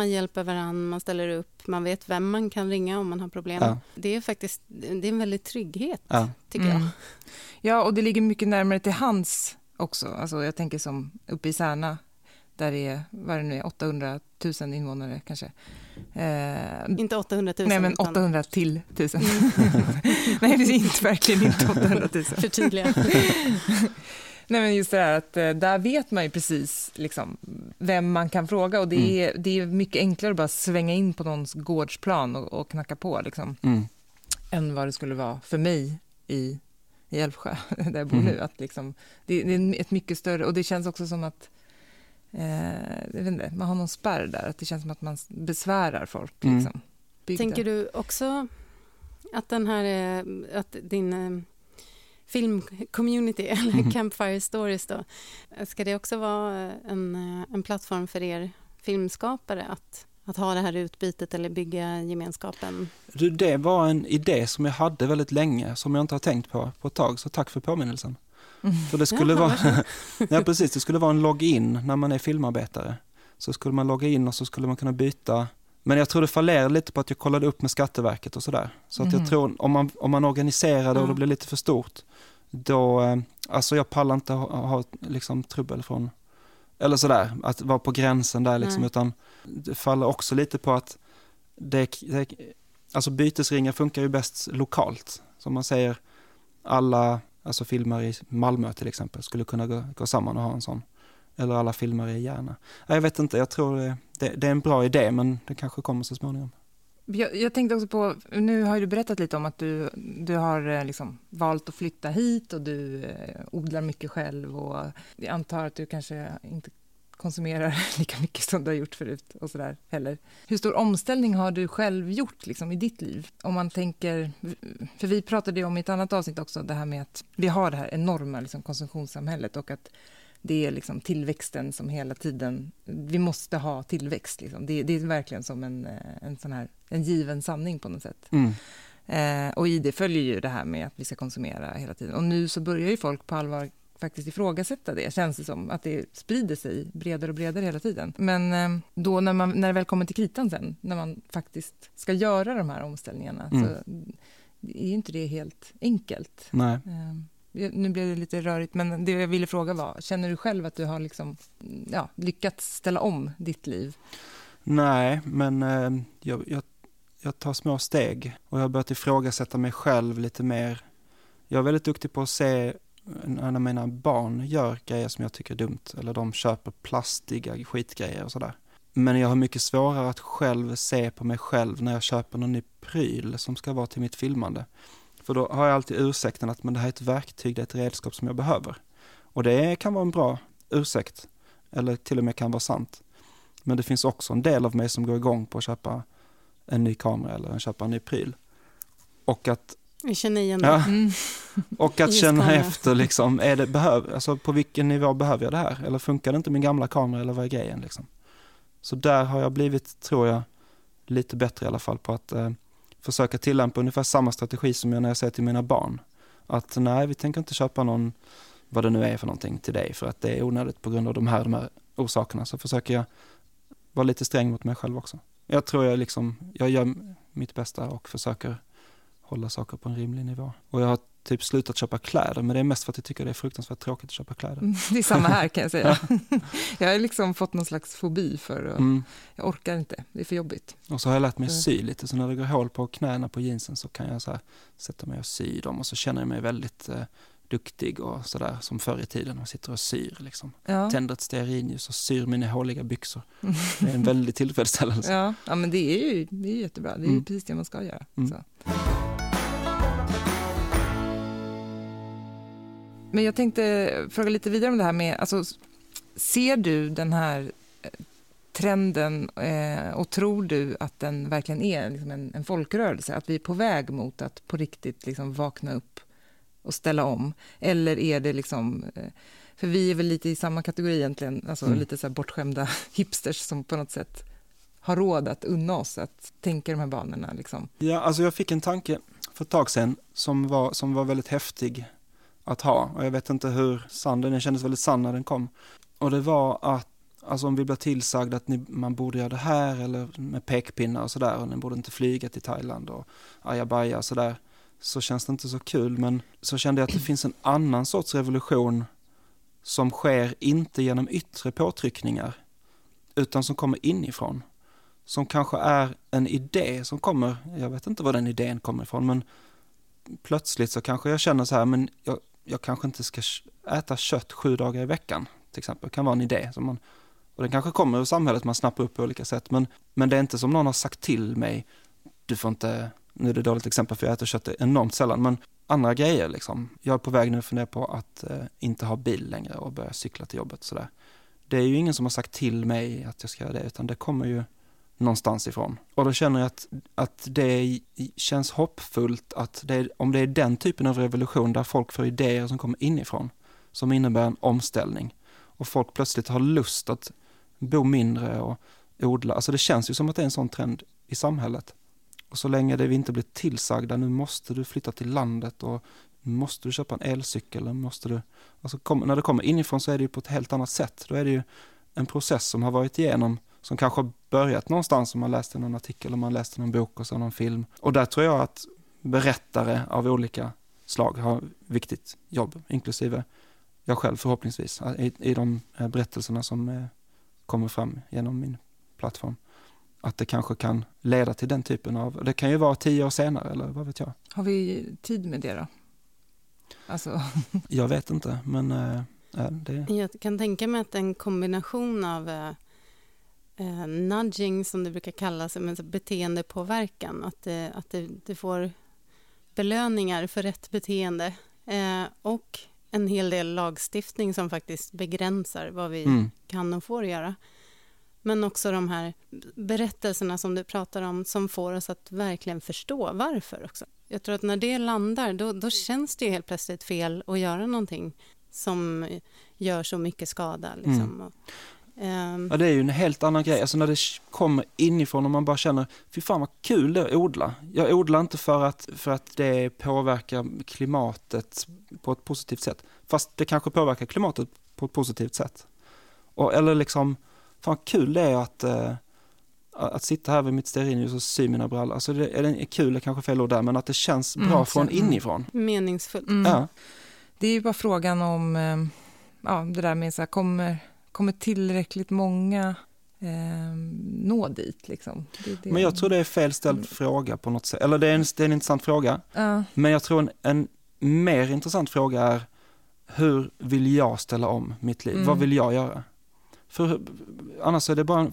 man hjälper varandra, man ställer upp, man vet vem man kan ringa om man har problem. Ja. Det är faktiskt det är en väldig trygghet, Ja. tycker jag. Mm. Ja, och det ligger mycket närmare till hands också. Alltså, jag tänker som uppe i Särna, där det är, vad det nu är, 800 000 invånare kanske. Eh, Inte 800 000. nej, men utan- 800 till 1000. nej, det är inte, verkligen inte 800 000. Förtydliga. Nej, men just det här att eh, där vet man ju precis liksom, vem man kan fråga och det, Mm. är, det är mycket enklare att bara svänga in på någons gårdsplan och, och knacka på liksom, Mm. än vad det skulle vara för mig i, i Älvsjö, där jag bor Mm. nu. Att liksom, det, det är ett mycket större, och det känns också som att eh, jag vet inte, man har någon spärr där, att det känns som att man besvärar folk. Mm. Liksom. Tänker du också att den här, eh, att din eh, filmcommunity, eller Mhm. Campfire Stories då, ska det också vara en, eh, en plattform för er filmskapare att, att ha det här utbytet eller bygga gemenskapen? Du, det var en idé som jag hade väldigt länge, som jag inte har tänkt på på ett tag, så tack för påminnelsen. Mm. För det skulle Jaha, vara, ja precis, det skulle vara en login när man är filmarbetare. Så skulle man logga in och så skulle man kunna byta. Men jag tror det fallerade lite på att jag kollade upp med Skatteverket och sådär. Så att jag Mhm. tror, om man, om man organiserar det och det blir lite för stort, då, eh, alltså jag pallar inte ha, ha liksom trubbel från, eller sådär, att vara på gränsen där liksom, Nej. utan det faller också lite på att det, det, alltså bytesringar funkar ju bäst lokalt. Som man säger, alla alltså filmer i Malmö till exempel skulle kunna gå, gå samman och ha en sån. Eller alla filmer i Järna. Jag vet inte, jag tror det, det, det är en bra idé men det kanske kommer så småningom. Jag, jag tänkte också på, nu har du berättat lite om att du, du har eh, liksom valt att flytta hit och du eh, odlar mycket själv och jag antar att du kanske inte konsumerar lika mycket som du har gjort förut och sådär heller. Hur stor omställning har du själv gjort liksom, i ditt liv? Om man tänker, för vi pratade ju om i ett annat avsnitt också det här med att vi har det här enorma liksom, konsumtionssamhället och att det är liksom tillväxten som hela tiden, vi måste ha tillväxt. Liksom. Det, det är verkligen som en, eh, en sån här, en given sanning på något sätt. Mm. Eh, och i det följer ju det här med att vi ska konsumera hela tiden. Och nu så börjar ju folk på allvar faktiskt ifrågasätta det, känns det som. Att det sprider sig bredare och bredare hela tiden. Men eh, då när, man, när det väl kommer till kritan sen, när man faktiskt ska göra de här omställningarna, Mm. så är ju inte det helt enkelt. Nej. Eh, nu blev det lite rörigt, men det jag ville fråga var, känner du själv att du har liksom, ja, lyckats ställa om ditt liv? Nej, men eh, jag, jag, jag tar små steg och jag har börjat ifrågasätta mig själv lite mer. Jag är väldigt duktig på att se när mina barn gör grejer som jag tycker är dumt eller de köper plastiga skitgrejer och sådär. Men jag har mycket svårare att själv se på mig själv när jag köper någon ny pryl som ska vara till mitt filmande. För då har jag alltid ursäkten att men det här är ett verktyg, det är ett redskap som jag behöver. Och det kan vara en bra ursäkt, eller till och med kan vara sant. Men det finns också en del av mig som går igång på att köpa en ny kamera eller köpa en ny pryl. Och att Vi känner igen det. Ja. Mm. Och att känna efter, liksom, är det, behöv, alltså, på vilken nivå behöver jag det här? Eller funkar det inte min gamla kamera eller vad är grejen? Liksom? Så där har jag blivit, tror jag, lite bättre i alla fall på att eh, försöka tillämpa ungefär samma strategi som jag när jag säger till mina barn. Att nej, vi tänker inte köpa någon, vad det nu är för någonting till dig, för att det är onödigt på grund av de här, de här orsakerna. Så försöker jag vara lite sträng mot mig själv också. Jag tror jag liksom, jag gör mitt bästa och försöker hålla saker på en rimlig nivå. Och jag har typ slutat köpa kläder, men det är mest för att jag tycker det är fruktansvärt tråkigt att köpa kläder. Mm, Det är samma här kan jag säga. Jag har liksom fått någon slags fobi för att, Mm. jag orkar inte, det är för jobbigt. Och så har jag lärt mig Mm. sy lite, så när det går hål på knäna på jeansen så kan jag så sätta mig och sy dem och så känner jag mig väldigt eh, duktig och sådär som förr i tiden. Jag sitter och syr liksom. Ja. Tänder ett stearinljus och syr mina håliga byxor. Det är en väldig tillfredsställelse. Ja, ja, men det är ju det är jättebra. Det är ju Mm. precis det man ska göra. Mm. Men jag tänkte fråga lite vidare om det här med, alltså, ser du den här eh, trenden eh, och tror du att den verkligen är liksom en, en folkrörelse? Att vi är på väg mot att på riktigt liksom vakna upp och ställa om? Eller är det liksom... Eh, för vi är väl lite i samma kategori egentligen, alltså Mm. lite så här bortskämda hipsters som på något sätt har råd att unna oss att tänka de här banorna. Liksom. Ja, alltså jag fick en tanke för ett tag sedan som var, som var väldigt häftig att ha. Och jag vet inte hur sann den den kändes väldigt sann när den kom. Och det var att, alltså om vi blir tillsagda att ni, man borde göra det här eller med pekpinnar och sådär och ni borde inte flyga till Thailand och ajabaja och sådär. Så känns det inte så kul, men så kände jag att det finns en annan sorts revolution som sker inte genom yttre påtryckningar utan som kommer inifrån som kanske är en idé som kommer, jag vet inte var den idén kommer ifrån, men plötsligt så kanske jag känner så här, men jag, jag kanske inte ska äta kött sju dagar i veckan, till exempel, det kan vara en idé. Som man, och den kanske kommer ur samhället, man snappar upp på olika sätt, men, men det är inte som någon har sagt till mig, du får inte, nu är det ett dåligt exempel för jag äter kött enormt sällan, men andra grejer liksom. Jag är på väg nu att fundera på att eh, inte ha bil längre och börja cykla till jobbet sådär. Det är ju ingen som har sagt till mig att jag ska göra det, utan det kommer ju någonstans ifrån. Och då känner jag att, att det känns hoppfullt att det är, om det är den typen av revolution där folk får idéer som kommer inifrån, som innebär en omställning och folk plötsligt har lust att bo mindre och odla. Alltså det känns ju som att det är en sån trend i samhället. Och så länge det vi inte blir tillsagda, nu måste du flytta till landet och måste du köpa en elcykel, eller måste du... Alltså kom, när det kommer inifrån så är det ju på ett helt annat sätt. Då är det ju en process som har varit igenom som kanske har börjat någonstans om man läste någon artikel, om man läste någon bok och så någon film. Och där tror jag att berättare av olika slag har viktigt jobb, inklusive jag själv förhoppningsvis, i, i de eh, berättelserna som eh, kommer fram genom min plattform. Att det kanske kan leda till den typen av, det kan ju vara tio år senare eller vad vet jag. Har vi tid med det då? Alltså, Jag vet inte, men eh, det, Jag kan tänka mig att en kombination av eh, eh, nudging, som det brukar kallas, men beteendepåverkan, att, det, att det, det får belöningar för rätt beteende eh, och en hel del lagstiftning som faktiskt begränsar vad vi mm, kan och får göra. Men också de här berättelserna som du pratar om som får oss att verkligen förstå varför också. Jag tror att när det landar, då, då känns det ju helt plötsligt fel att göra någonting som gör så mycket skada. Liksom. Mm. Ehm, Ja, det är ju en helt annan grej. Alltså när det kommer inifrån och man bara känner, fy fan vad kul det är att odla. Jag odlar inte för att, för att det påverkar klimatet på ett positivt sätt. Fast det kanske påverkar klimatet på ett positivt sätt. Och, eller liksom, fan vad kul det är att, eh, att sitta här vid mitt stearinljus och sy mina brallor. Alltså det, är det kul är kanske fel ord där, men att det känns bra Mm, från mm. inifrån. meningsfullt. mm. Ja. Det är ju bara frågan om eh, ja, det där med så här, kommer, kommer tillräckligt många eh, nå dit. Liksom. Det, det, Men jag tror det är fel ställd Mm. fråga på något sätt. Eller det är en, det är en intressant fråga. Ja, Men jag tror en, en mer intressant fråga är hur vill jag ställa om mitt liv? Mm. Vad vill jag göra? För annars är det bara en,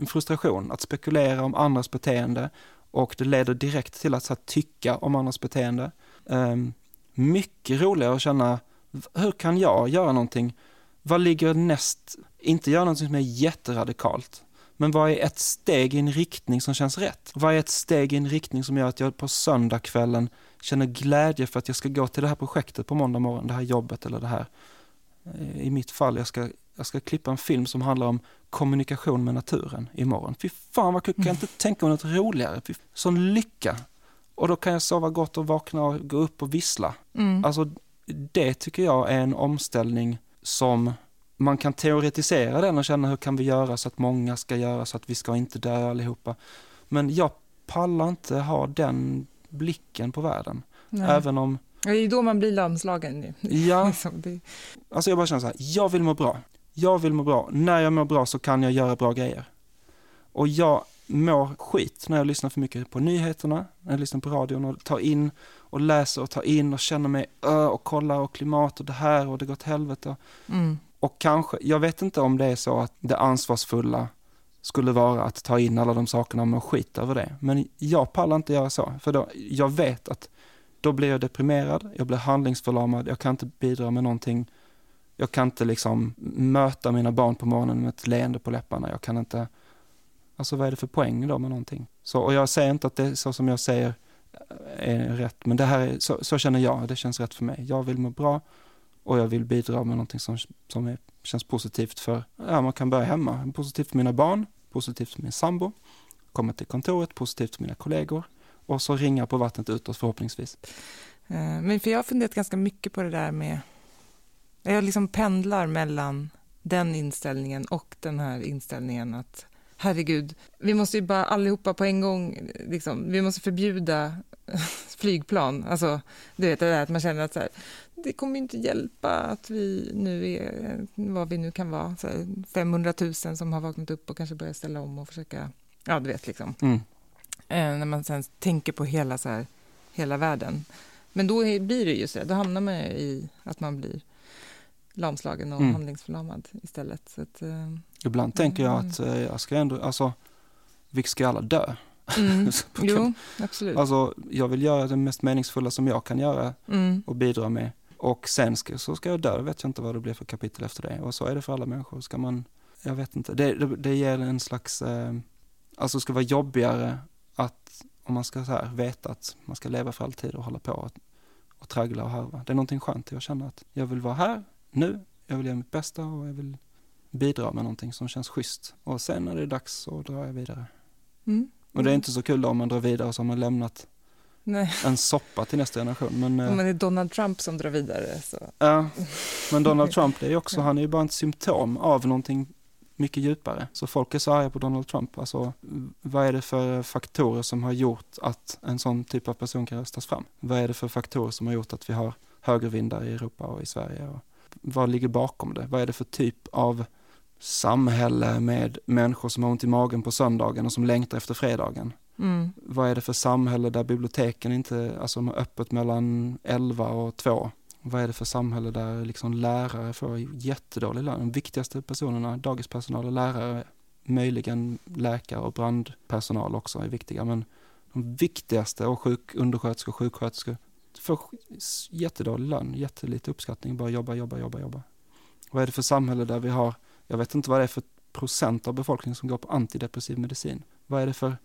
en frustration att spekulera om andras beteende och det leder direkt till att här, tycka om andras beteende. Ehm, mycket roligare att känna, hur kan jag göra någonting? Vad ligger näst? Inte göra någonting som är jätteradikalt. Men vad är ett steg i en riktning som känns rätt? Vad är ett steg i en riktning som gör att jag på söndagskvällen känner glädje för att jag ska gå till det här projektet på måndag morgon, det här jobbet eller det här. Eh, I mitt fall, jag ska, jag ska klippa en film som handlar om kommunikation med naturen imorgon. Fy fan vad kul, kan jag inte tänka mig något roligare? Fy, sån lycka! Och då kan jag sova gott och vakna och gå upp och vissla. mm. Alltså det tycker jag är en omställning som man kan teoretisera den och känna hur kan vi göra så att många ska göra så att vi ska inte dö allihopa. Men jag pallar inte ha den blicken på världen. Nej. Även om, Ja, Det är då man blir lamslagen. ju. ja, alltså jag bara känner så här, jag vill må bra. Jag vill må bra. När jag mår bra så kan jag göra bra grejer. Och jag mår skit när jag lyssnar för mycket på nyheterna, när jag lyssnar på radion och tar in och läser och tar in och känner mig ö och kollar och klimat och det här och det går åt helvete. mm. Och kanske, jag vet inte om det är så att det ansvarsfulla skulle vara att ta in alla de sakerna och må skit över det. Men jag pallar inte göra så, för då, jag vet att då blir jag deprimerad, jag blir handlingsförlamad, jag kan inte bidra med någonting. Jag kan inte liksom möta mina barn på morgonen med ett leende på läpparna. Jag kan inte, alltså vad är det för poäng då med någonting? Så, och jag säger inte att det är så som jag säger eh, är rätt, men det här är, så, så känner jag, det känns rätt för mig. Jag vill må bra och jag vill bidra med någonting som, som är, känns positivt för, ja man kan börja hemma, positivt för mina barn, positivt för min sambo, komma till kontoret, positivt för mina kollegor och så ringa på vattnet utåt förhoppningsvis. Eh, men för jag har funderat ganska mycket på det där med... Jag liksom pendlar mellan den inställningen och den här inställningen att herregud, vi måste ju bara allihopa på en gång, liksom, vi måste förbjuda flygplan. Alltså, du vet det där att man känner att så här, det kommer inte hjälpa att vi nu är, vad vi nu kan vara, så här, 500 000 som har vaknat upp och kanske börjar ställa om och försöka, ja du vet liksom. Mm. Eh, när man sen tänker på hela, så här, hela världen. Men då blir det ju så, då hamnar man ju i att man blir lamslagen och Mm. handlingsförlamad istället. Så att, eh, Ibland tänker jag att eh, jag ska ändå, alltså, vi ska alla dö. mm, jo, absolut. Alltså, jag vill göra det mest meningsfulla som jag kan göra Mm, och bidra med. Och sen ska, så ska jag dö, vet jag inte vad det blir för kapitel efter det. Och så är det för alla människor. Ska man, jag vet inte, det, det, det ger en slags, eh, alltså det ska vara jobbigare att, om man ska så här, veta att man ska leva för alltid och hålla på och, och traggla och harva. Det är någonting skönt, jag känner att jag vill vara här, nu, jag vill göra mitt bästa och jag vill bidra med någonting som känns schysst. Och sen när det är dags så drar jag vidare. mm, Och det är inte så kul då om man drar vidare och så har man lämnat Nej, en soppa till nästa generation. Men, eh, om man är Donald Trump som drar vidare så... Ja, men Donald Trump det är också, han är ju bara ett symptom av någonting mycket djupare. Så folk är så arga på Donald Trump. Alltså, vad är det för faktorer som har gjort att en sån typ av person kan röstas fram? Vad är det för faktorer som har gjort att vi har högervindar i Europa och i Sverige? Och vad ligger bakom det? Vad är det för typ av samhälle med människor som har ont i magen på söndagen och som längtar efter fredagen? Mm, Vad är det för samhälle där biblioteken inte, alltså har öppet mellan 11 och 2? Vad är det för samhälle där liksom lärare får jättedålig lön? De viktigaste personerna, dagispersonal och lärare, möjligen läkare och brandpersonal också är viktiga, men de viktigaste och sjuk, undersköterskor och sjuksköterskor får jättedålig lön, jättelite uppskattning, bara jobba, jobba, jobba, jobba. Vad är det för samhälle där vi har, jag vet inte vad det är för procent av befolkningen som går på antidepressiv medicin. Vad är det för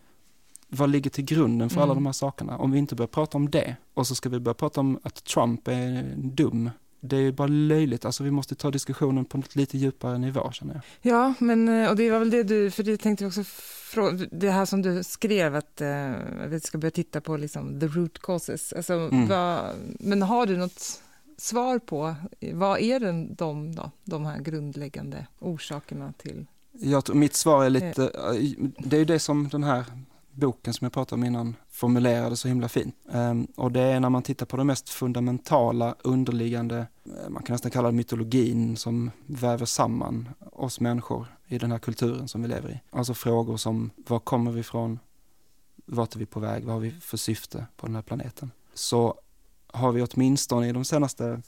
vad ligger till grunden för alla Mm. de här sakerna? Om vi inte börjar prata om det och så ska vi börja prata om att Trump är dum. Det är ju bara löjligt, alltså vi måste ta diskussionen på en lite djupare nivå känner jag. Ja, men eh, och det var väl det du, för det tänkte jag också det här som du skrev att eh, vi ska börja titta på liksom the root causes. Alltså, Mm. vad, men har du något svar på, vad är det de, då, de här grundläggande orsakerna till? jag tror, mitt svar är lite, det är ju det som den här boken som jag pratade om innan formulerade så himla fint. Ehm, och det är när man tittar på den mest fundamentala underliggande, eh, man kan nästan kalla det mytologin som väver samman oss människor i den här kulturen som vi lever i. Alltså frågor som var kommer vi ifrån? Vart är vi på väg? Vad har vi för syfte på den här planeten? Så har vi åtminstone i de senaste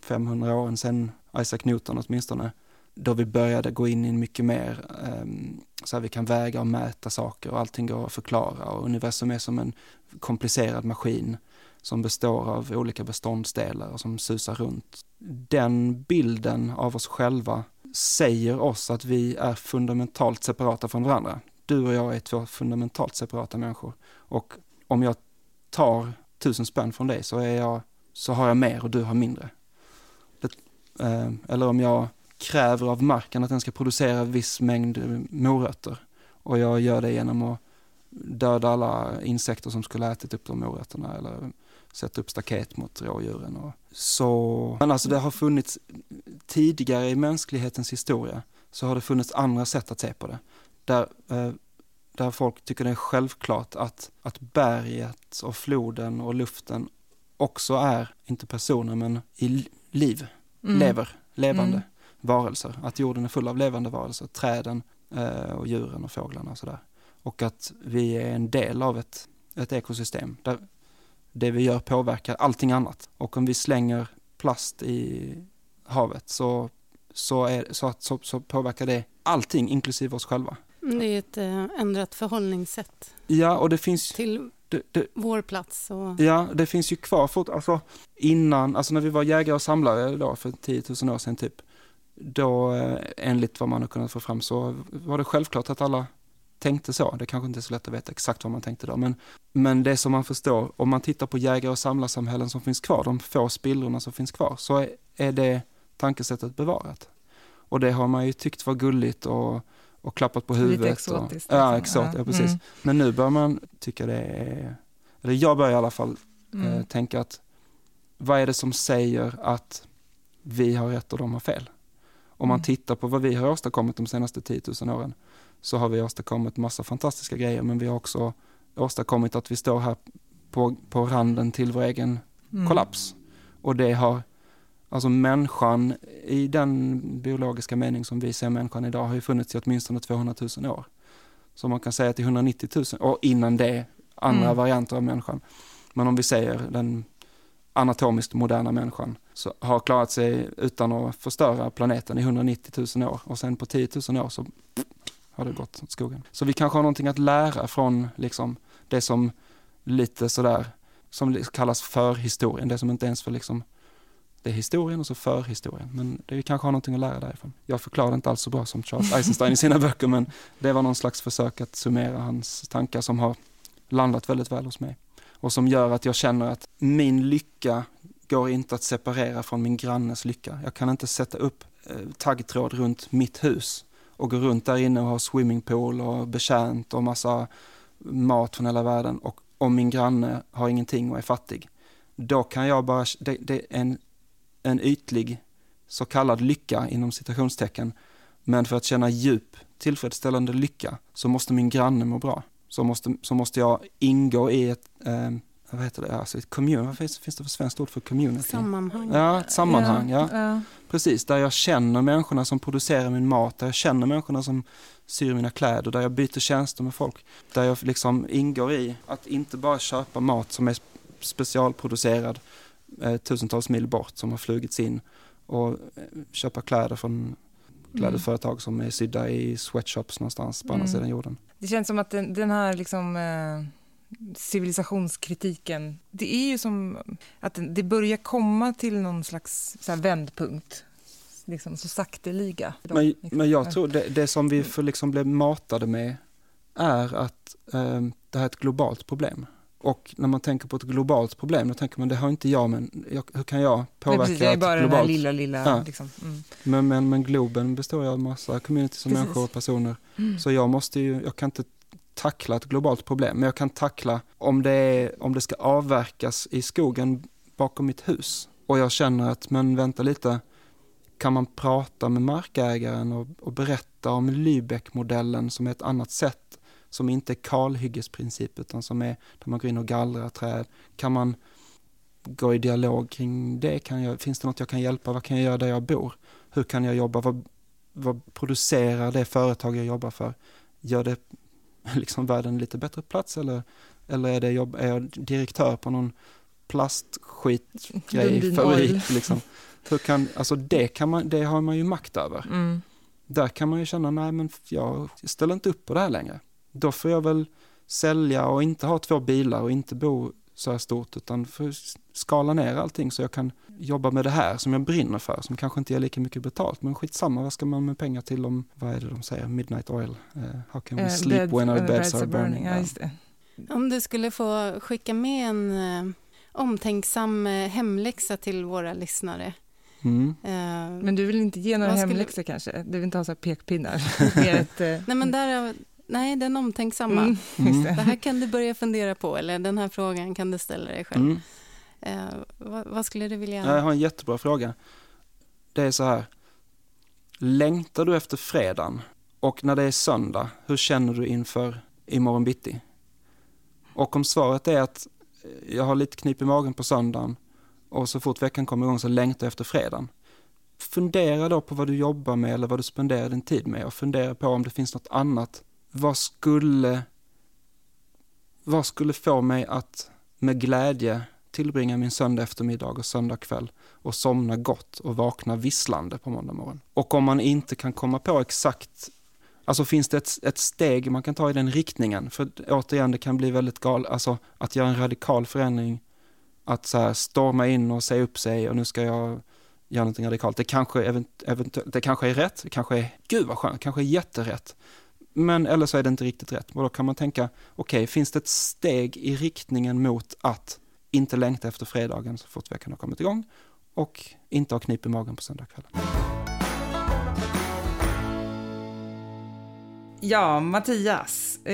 500 åren, sedan Isaac Newton åtminstone, då vi började gå in i en mycket mer, um, så här vi kan väga och mäta saker och allting går att förklara och universum är som en komplicerad maskin som består av olika beståndsdelar och som susar runt. Den bilden av oss själva säger oss att vi är fundamentalt separata från varandra. Du och jag är två fundamentalt separata människor och om jag tar tusen spänn från dig så, är jag, så har jag mer och du har mindre. Det, eh, eller om jag kräver av marken att den ska producera viss mängd morötter och jag gör det genom att döda alla insekter som skulle ätit upp de morötterna eller sätta upp staket mot rådjuren. Och så, men alltså det har funnits tidigare i mänsklighetens historia så har det funnits andra sätt att se på det. Där, eh, där folk tycker det är självklart att, att berget och floden och luften också är, inte personer, men i liv, mm. lever, levande. Mm varelser, att jorden är full av levande varelser, träden eh, och djuren och fåglarna och sådär. Och att vi är en del av ett, ett ekosystem där det vi gör påverkar allting annat. Och om vi slänger plast i havet så, så, är, så, att, så, så påverkar det allting, inklusive oss själva. Det är ett äh, ändrat förhållningssätt. Ja, och det finns... Till det, det, vår plats. Och... Ja, det finns ju kvar. Fort, alltså, innan, alltså när vi var jägare och samlare då, för 10 000 år sedan typ, då eh, enligt vad man har kunnat få fram så var det självklart att alla tänkte så. Det kanske inte är så lätt att veta exakt vad man tänkte då, men, men det som man förstår, om man tittar på jägare och samlarsamhällen som finns kvar, de få spillrorna som finns kvar, så är, är det tankesättet bevarat. Och det har man ju tyckt var gulligt och, och klappat på huvudet. Lite exotiskt. Och, ja, exot, ja, precis. Mm. Men nu bör man tycka det är, eller jag börjar i alla fall mm. eh, tänka att vad är det som säger att vi har rätt och de har fel? Om man mm. tittar på vad vi har åstadkommit de senaste 10 000 åren så har vi åstadkommit massa fantastiska grejer men vi har också åstadkommit att vi står här på, på randen till vår egen mm. kollaps. Och det har, alltså människan i den biologiska mening som vi ser människan idag har ju funnits i åtminstone 200 000 år. Så man kan säga att i 190 000, och innan det andra mm. varianter av människan. Men om vi säger den anatomiskt moderna människan så har klarat sig utan att förstöra planeten i 190 000 år och sen på 10 000 år så har det gått åt skogen. Så vi kanske har någonting att lära från liksom det som lite sådär, som kallas förhistorien, det som inte ens för liksom det är historien och så förhistorien. Men det vi kanske har någonting att lära därifrån. Jag förklarar inte alls så bra som Charles Eisenstein i sina böcker, men det var någon slags försök att summera hans tankar som har landat väldigt väl hos mig och som gör att jag känner att min lycka går inte att separera från min grannes lycka. Jag kan inte sätta upp eh, taggtråd runt mitt hus och gå runt där inne och ha swimmingpool och betjänt och massa mat från hela världen. Och om min granne har ingenting och är fattig, då kan jag bara, det, det är en, en ytlig så kallad lycka inom citationstecken, men för att känna djup tillfredsställande lycka så måste min granne må bra så måste, så måste jag ingå i ett, eh, vad heter det, alltså ett commun, vad finns, finns det för svenskt ord för community? Sammanhang. Ja, ett sammanhang, ja. ja. Precis, där jag känner människorna som producerar min mat, där jag känner människorna som syr mina kläder, där jag byter tjänster med folk. Där jag liksom ingår i att inte bara köpa mat som är specialproducerad eh, tusentals mil bort som har flugits in och eh, köpa kläder från klädföretag som är sydda i sweatshops någonstans på andra mm. sidan jorden. Det känns som att den, den här liksom, eh, civilisationskritiken, det är ju som att det börjar komma till någon slags så här, vändpunkt. Liksom, så sakteliga. Men, liksom. men jag tror det, det som vi får liksom bli matade med är att eh, det här är ett globalt problem. Och när man tänker på ett globalt problem, då tänker man det har inte jag, men jag, hur kan jag påverka Nej, Det är bara globalt? den här lilla, lilla... Ja. Liksom. Mm. Men, men, men globen består ju av massa communities och människor och personer. Mm. Så jag måste ju, jag kan inte tackla ett globalt problem, men jag kan tackla om det, är, om det ska avverkas i skogen bakom mitt hus. Och jag känner att, men vänta lite, kan man prata med markägaren och, och berätta om Lübeck-modellen som är ett annat sätt som inte är kalhyggesprincip utan som är där man går in och gallrar träd. Kan man gå i dialog kring det? Kan jag, finns det något jag kan hjälpa? Vad kan jag göra där jag bor? Hur kan jag jobba? Vad, vad producerar det företag jag jobbar för? Gör det liksom världen lite bättre plats eller, eller är, det jobb, är jag direktör på någon plastskitgrej, fabrik liksom? Hur kan, alltså det, kan man, det har man ju makt över. Mm. Där kan man ju känna, nej men jag ställer inte upp på det här längre. Då får jag väl sälja och inte ha två bilar och inte bo så här stort utan för skala ner allting så jag kan jobba med det här som jag brinner för som kanske inte ger lika mycket betalt men skitsamma vad ska man med pengar till om vad är det de säger midnight oil uh, how can we uh, sleep bed, when our beds, beds are burning, burning. Ja, om du skulle få skicka med en uh, omtänksam uh, hemläxa till våra lyssnare Mm. Uh, men du vill inte ge några skulle... hemläxor kanske? Du vill inte ha så pekpinnar? ett, Nej, men där Nej, den omtänksamma. Mm, mm. Det här kan du börja fundera på, eller den här frågan kan du ställa dig själv. Mm. Eh, vad, vad, skulle du vilja... Jag har en jättebra fråga. Det är så här, längtar du efter fredagen? Och när det är söndag, hur känner du inför imorgon bitti? Och om svaret är att jag har lite knip i magen på söndagen och så fort veckan kommer igång så längtar jag efter fredagen. Fundera då på vad du jobbar med eller vad du spenderar din tid med och fundera på om det finns något annat vad skulle, vad skulle få mig att med glädje tillbringa min söndag eftermiddag och söndag kväll och somna gott och vakna visslande på måndag morgon. Och om man inte kan komma på exakt, alltså finns det ett, ett steg man kan ta i den riktningen? För återigen, det kan bli väldigt galet, alltså att göra en radikal förändring, att så här storma in och säga upp sig och nu ska jag göra någonting radikalt. Det kanske, event, event, det kanske är rätt, det kanske är, gud vad skönt, kanske är jätterätt. Men eller så är det inte riktigt rätt. Och då kan man tänka, okej, okay, finns det ett steg i riktningen mot att inte längta efter fredagen så fort veckan har kommit igång och inte ha knip i magen på söndagskvällen. Ja, Mattias. Eh,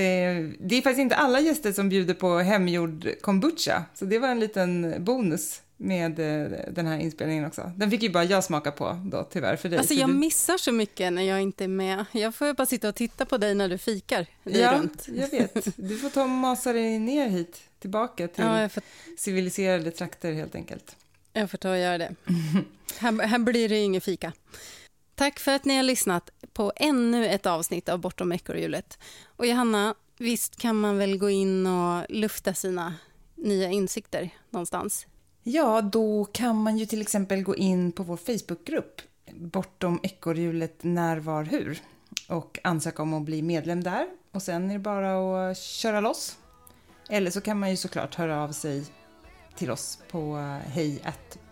det är faktiskt inte alla gäster som bjuder på hemgjord kombucha, så det var en liten bonus med eh, den här inspelningen också. Den fick ju bara jag smaka på då tyvärr för dig. Alltså jag missar så mycket när jag inte är med. Jag får bara sitta och titta på dig när du fikar. Ja, runt. jag vet. Du får ta och masa dig ner hit, tillbaka till ja, får... civiliserade trakter helt enkelt. Jag får ta och göra det. här, här blir det inget fika. Tack för att ni har lyssnat på ännu ett avsnitt av Bortom ekorrhjulet. Och Johanna, visst kan man väl gå in och lufta sina nya insikter någonstans? Ja, då kan man ju till exempel gå in på vår Facebookgrupp Bortom ekorrhjulet när, var, hur och ansöka om att bli medlem där. Och sen är det bara att köra loss. Eller så kan man ju såklart höra av sig till oss på hej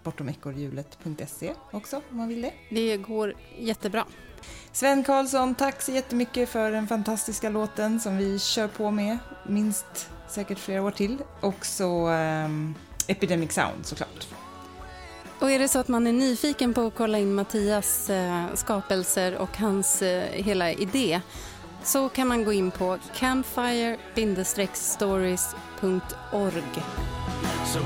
bortomekorrhjulet.se också om man vill det. Det går jättebra. Sven Karlsson, tack så jättemycket för den fantastiska låten som vi kör på med minst säkert flera år till. Och så um, Epidemic Sound såklart. Och är det så att man är nyfiken på att kolla in Mattias eh, skapelser och hans eh, hela idé så kan man gå in på campfire-stories.org. So